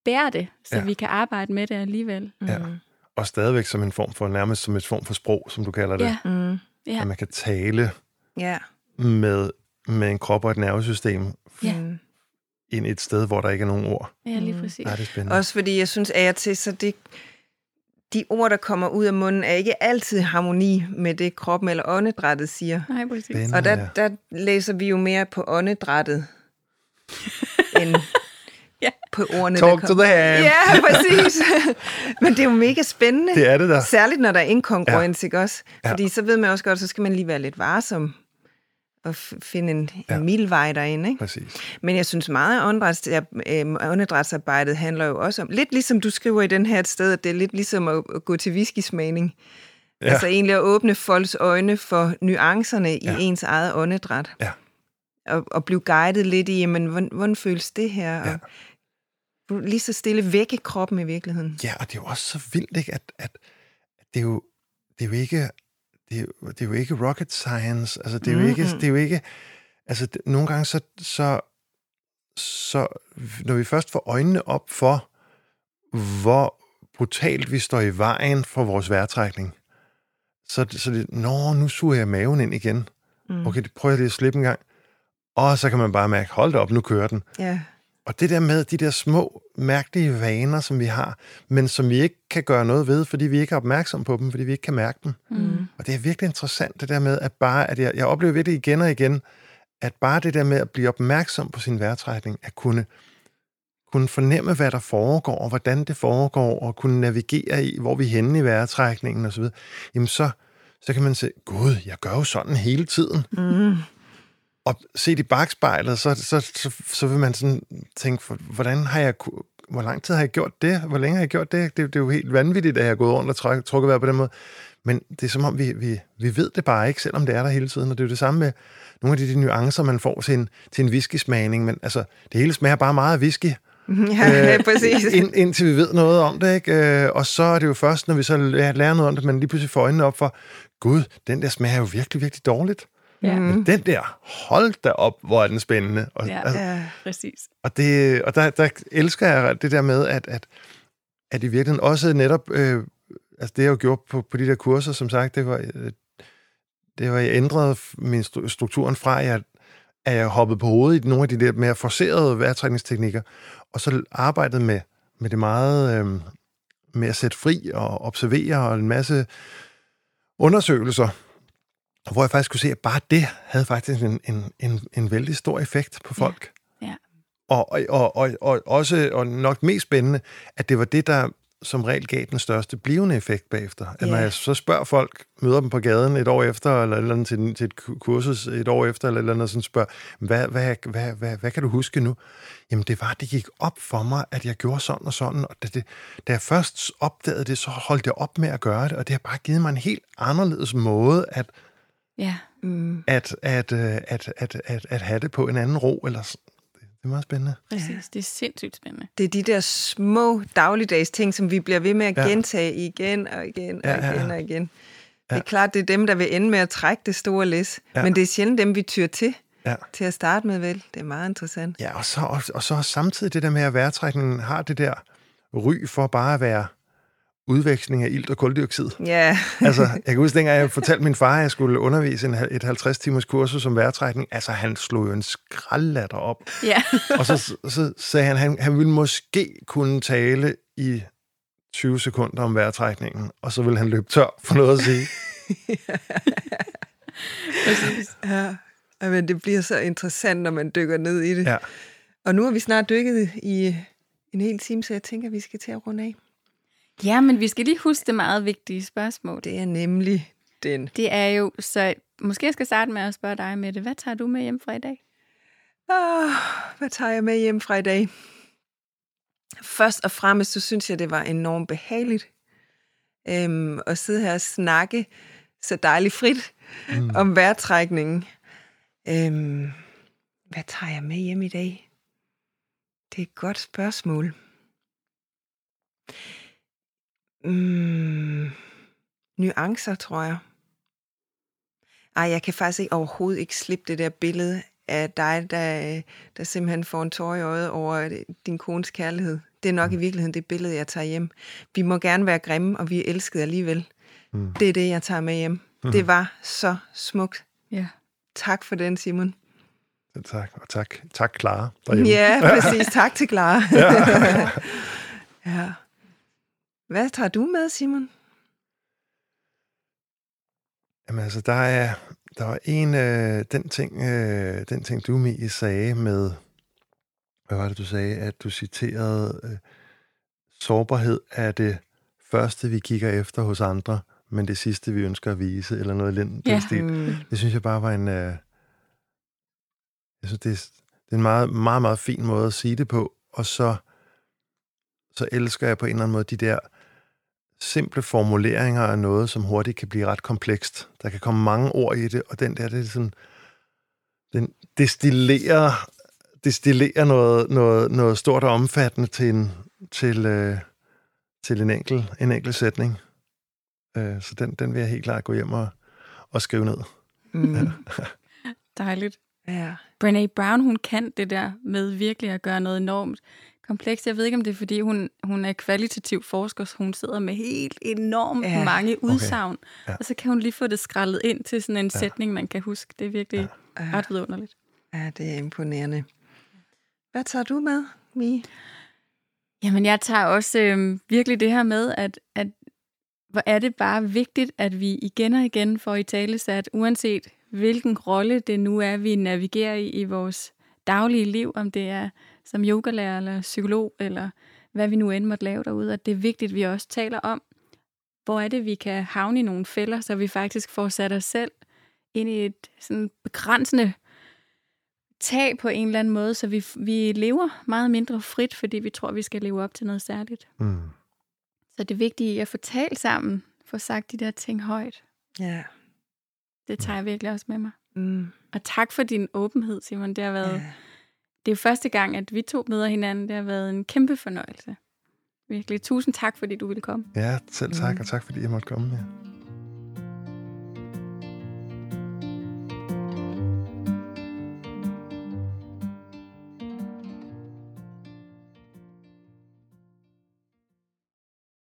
bærer det, så Ja. vi kan arbejde med det alligevel. Ja. Og stadigvæk som en form for, nærmest som et form for sprog, som du kalder det. Ja, Mm. Ja. At man kan tale Ja. med, med en krop og et nervesystem Ja. Ind i et sted, hvor der ikke er nogen ord. ja lige Mm. præcis. Nej, det er spændende. Også fordi jeg synes af og til, så det, de ord, der kommer ud af munden, er ikke altid i harmoni med det, kroppen eller åndedrættet siger. Nej, præcis. Spændende. Og der, der læser vi jo mere på åndedrættet, end Ja. på ordene, Talk der to the hand. Ja, præcis. Men det er jo mega spændende. Det er det der. Særligt, når der er inkongruens, ja. ikke også? Ja. Fordi så ved man også godt, så skal man lige være lidt varsom og finde en, Ja. en mild vej derinde. Ikke? Præcis. Men jeg synes meget af åndedræts, øh, åndedrætsarbejdet handler jo også om, lidt ligesom du skriver i den her et sted, at det er lidt ligesom at, at gå til whiskysmagning. Ja. Ja. Altså egentlig at åbne folks øjne for nuancerne i Ja. ens eget åndedræt. Ja. Og, og blive guidet lidt i, jamen, hvordan, hvordan føles det her? Ja. Og lige så stille vække kroppen i virkeligheden. Ja, og det er jo også så vildt, ikke? At, at at det, er jo, det er jo ikke det er, jo- det er jo ikke rocket science. Altså, det er jo ikke... Mhm. Det er jo ikke altså, det, nogle gange så, så, så... Når vi først får øjnene op for, hvor brutalt vi står i vejen for vores vejrtrækning, så, så det, nå, nu suger jeg maven ind igen. Mm. Okay, det prøver jeg lige at slippe en gang. Og så kan man bare mærke, hold da op, nu kører den. Ja. Og det der med de der små, mærkelige vaner, som vi har, men som vi ikke kan gøre noget ved, fordi vi ikke er opmærksom på dem, fordi vi ikke kan mærke dem. Mm. Og det er virkelig interessant, det der med, at bare, at jeg, jeg oplever virkelig igen og igen, at bare det der med at blive opmærksom på sin vejrtrækning, at kunne, kunne fornemme, hvad der foregår, og hvordan det foregår, og kunne navigere i, hvor vi er henne i vejrtrækningen osv., jamen så, så kan man se, gud, jeg gør jo sådan hele tiden. Mm. Og set i bagspejlet, så, så, så, så vil man sådan tænke, hvordan har jeg, hvor lang tid har jeg gjort det? Hvor længe har jeg gjort det? Det, det er jo helt vanvittigt, at jeg har gået rundt og træk, trukket vejret på den måde. Men det er som om, vi, vi, vi ved det bare ikke, selvom det er der hele tiden. Og det er jo det samme med nogle af de, de nuancer, man får til en, til en whisky-smagning. Men altså, det hele smager bare meget af whisky. Ja, Øh, præcis. Ind, indtil vi ved noget om det, ikke? Øh, Og så er det jo først, når vi så lærer lærer noget om det, man lige pludselig får øjnene op for, gud, den der smager jo virkelig, virkelig dårligt. Ja. Men den der, hold da op, hvor er den spændende. Og, Ja. altså, Ja. Præcis. og, det, og der, der elsker jeg det der med, at, at, at i virkeligheden også netop, øh, altså det jeg jo gjorde på, på de der kurser, som sagt, det var, øh, det var, jeg ændrede min stru- strukturen fra, at jeg, at jeg hoppede på hovedet i nogle af de der mere forcerede vejrtrækningsteknikker, og så arbejdede med, med det meget øh, med at sætte fri og observere og en masse undersøgelser, hvor jeg faktisk kunne se, at bare det havde faktisk en, en, en, en vældig stor effekt på folk. Ja. Og, og, og, og, og også, og nok mest spændende, at det var det, der som regel gav den største blivende effekt bagefter. At når Ja. jeg så spørger folk, møder dem på gaden et år efter, eller, eller andet, til, til et ku- kursus et år efter, eller eller andet, sådan spørger, hvad, hvad, hvad, hvad, hvad kan du huske nu? Jamen det var, det gik op for mig, at jeg gjorde sådan og sådan, og da, det, da jeg først opdagede det, så holdt jeg op med at gøre det, og det har bare givet mig en helt anderledes måde at, Ja. Mm. at, at, øh, at, at, at, at have det på en anden ro. Eller, det er meget spændende. Præcis. Det er sindssygt spændende. Det er de der små dagligdags ting, som vi bliver ved med at Ja. gentage igen og igen og Ja, ja, ja. igen og igen. Det Ja. er klart, det er dem, der vil ende med at trække det store læs. Ja. Men det er sjældent dem, vi tyr til Ja. til at starte med, vel? Det er meget interessant. Ja, og så, og, og så samtidig det der med, at vejrtrækningen har det der ry for bare at være udveksling af ilt og koldioxid. Ja. altså, jeg kan huske, dengang jeg fortalte min far, at jeg skulle undervise en, et 50-timers kursus som vejrtrækning. Altså, han slog jo en skraldlatter op. Ja. og så, så sagde han, at han, han ville måske kunne tale i 20 sekunder om vejrtrækningen, og så ville han løbe tør for noget at sige. Præcis. Ja. Men det bliver så interessant, når man dykker ned i det. Ja. Og nu har vi snart dykket i en hel time, så jeg tænker, at vi skal til at runde af. Ja, men vi skal lige huske det meget vigtige spørgsmål. Det er nemlig den. Det er jo, så måske jeg skal starte med at spørge dig, Mette. Hvad tager du med hjem fra i dag? Oh, hvad tager jeg med hjem fra i dag? Først og fremmest, så synes jeg, det var enormt behageligt øhm, at sidde her og snakke så dejligt frit mm. om vejrtrækningen. Øhm, hvad tager jeg med hjem i dag? Det er et godt spørgsmål. Mm, nuancer, tror jeg. Ej, jeg kan faktisk ikke, overhovedet ikke slippe det der billede af dig, der, der simpelthen får en tår i øjet over din kones kærlighed. Det er nok i virkeligheden det billede, jeg tager hjem. Vi må gerne være grimme, og vi er elsket alligevel. Mm. Det er det, jeg tager med hjem. Mm. Det var så smukt. Ja. Tak for den, Simon. Ja, tak, og tak, tak Clara. Derhjemme. Ja, præcis. Tak til Clara. ja. ja. Hvad tager du med, Simon? Jamen altså, der er, der var en, øh, den, ting, øh, den ting, du, Mie, sagde med, hvad var det, du sagde, at du citerede, øh, sårbarhed er det første, vi kigger efter hos andre, men det sidste, vi ønsker at vise, eller noget i den, ja. den stil. Det synes jeg bare var en, øh, jeg synes, det er, det er en meget, meget, meget fin måde at sige det på, og så, så elsker jeg på en eller anden måde de der simple formuleringer af noget, som hurtigt kan blive ret komplekst. Der kan komme mange ord i det, og den der, det er sådan, den destillerer, destillerer noget, noget, noget stort og omfattende til en, til, øh, til en, enkelt, en enkelt sætning. Øh, så den, den vil jeg helt klart gå hjem og, og skrive ned. Mm. Ja. Dejligt. Ja. Brené Brown, hun kan det der med virkelig at gøre noget enormt komplekst. Jeg ved ikke, om det er, fordi hun, hun er kvalitativ forsker, så hun sidder med helt enormt ja. mange udsagn, okay. ja. og så kan hun lige få det skrællet ind til sådan en ja. sætning, man kan huske. Det er virkelig ja. ret vidunderligt. Ja, det er imponerende. Hvad tager du med, Mi? Jamen, jeg tager også øh, virkelig det her med, at, at hvor er det bare vigtigt, at vi igen og igen får i tale sat, uanset hvilken rolle det nu er, vi navigerer i i vores daglige liv, om det er som yogalærer eller psykolog, eller hvad vi nu end måtte lave derude, at det er vigtigt, at vi også taler om, hvor er det, vi kan havne i nogle fælder, så vi faktisk får sat os selv ind i et sådan begrænsende tag på en eller anden måde, så vi, vi lever meget mindre frit, fordi vi tror, vi skal leve op til noget særligt. Mm. Så det er vigtigt at få talt sammen, få sagt de der ting højt. Ja. Det tager jeg virkelig også med mig. Mm. Og tak for din åbenhed, Simon. Det har været... Ja. Det er jo første gang, at vi to møder hinanden. Det har været en kæmpe fornøjelse. Virkelig. Tusind tak, fordi du ville komme. Ja, selv tak, mm. og tak fordi jeg måtte komme. Ja.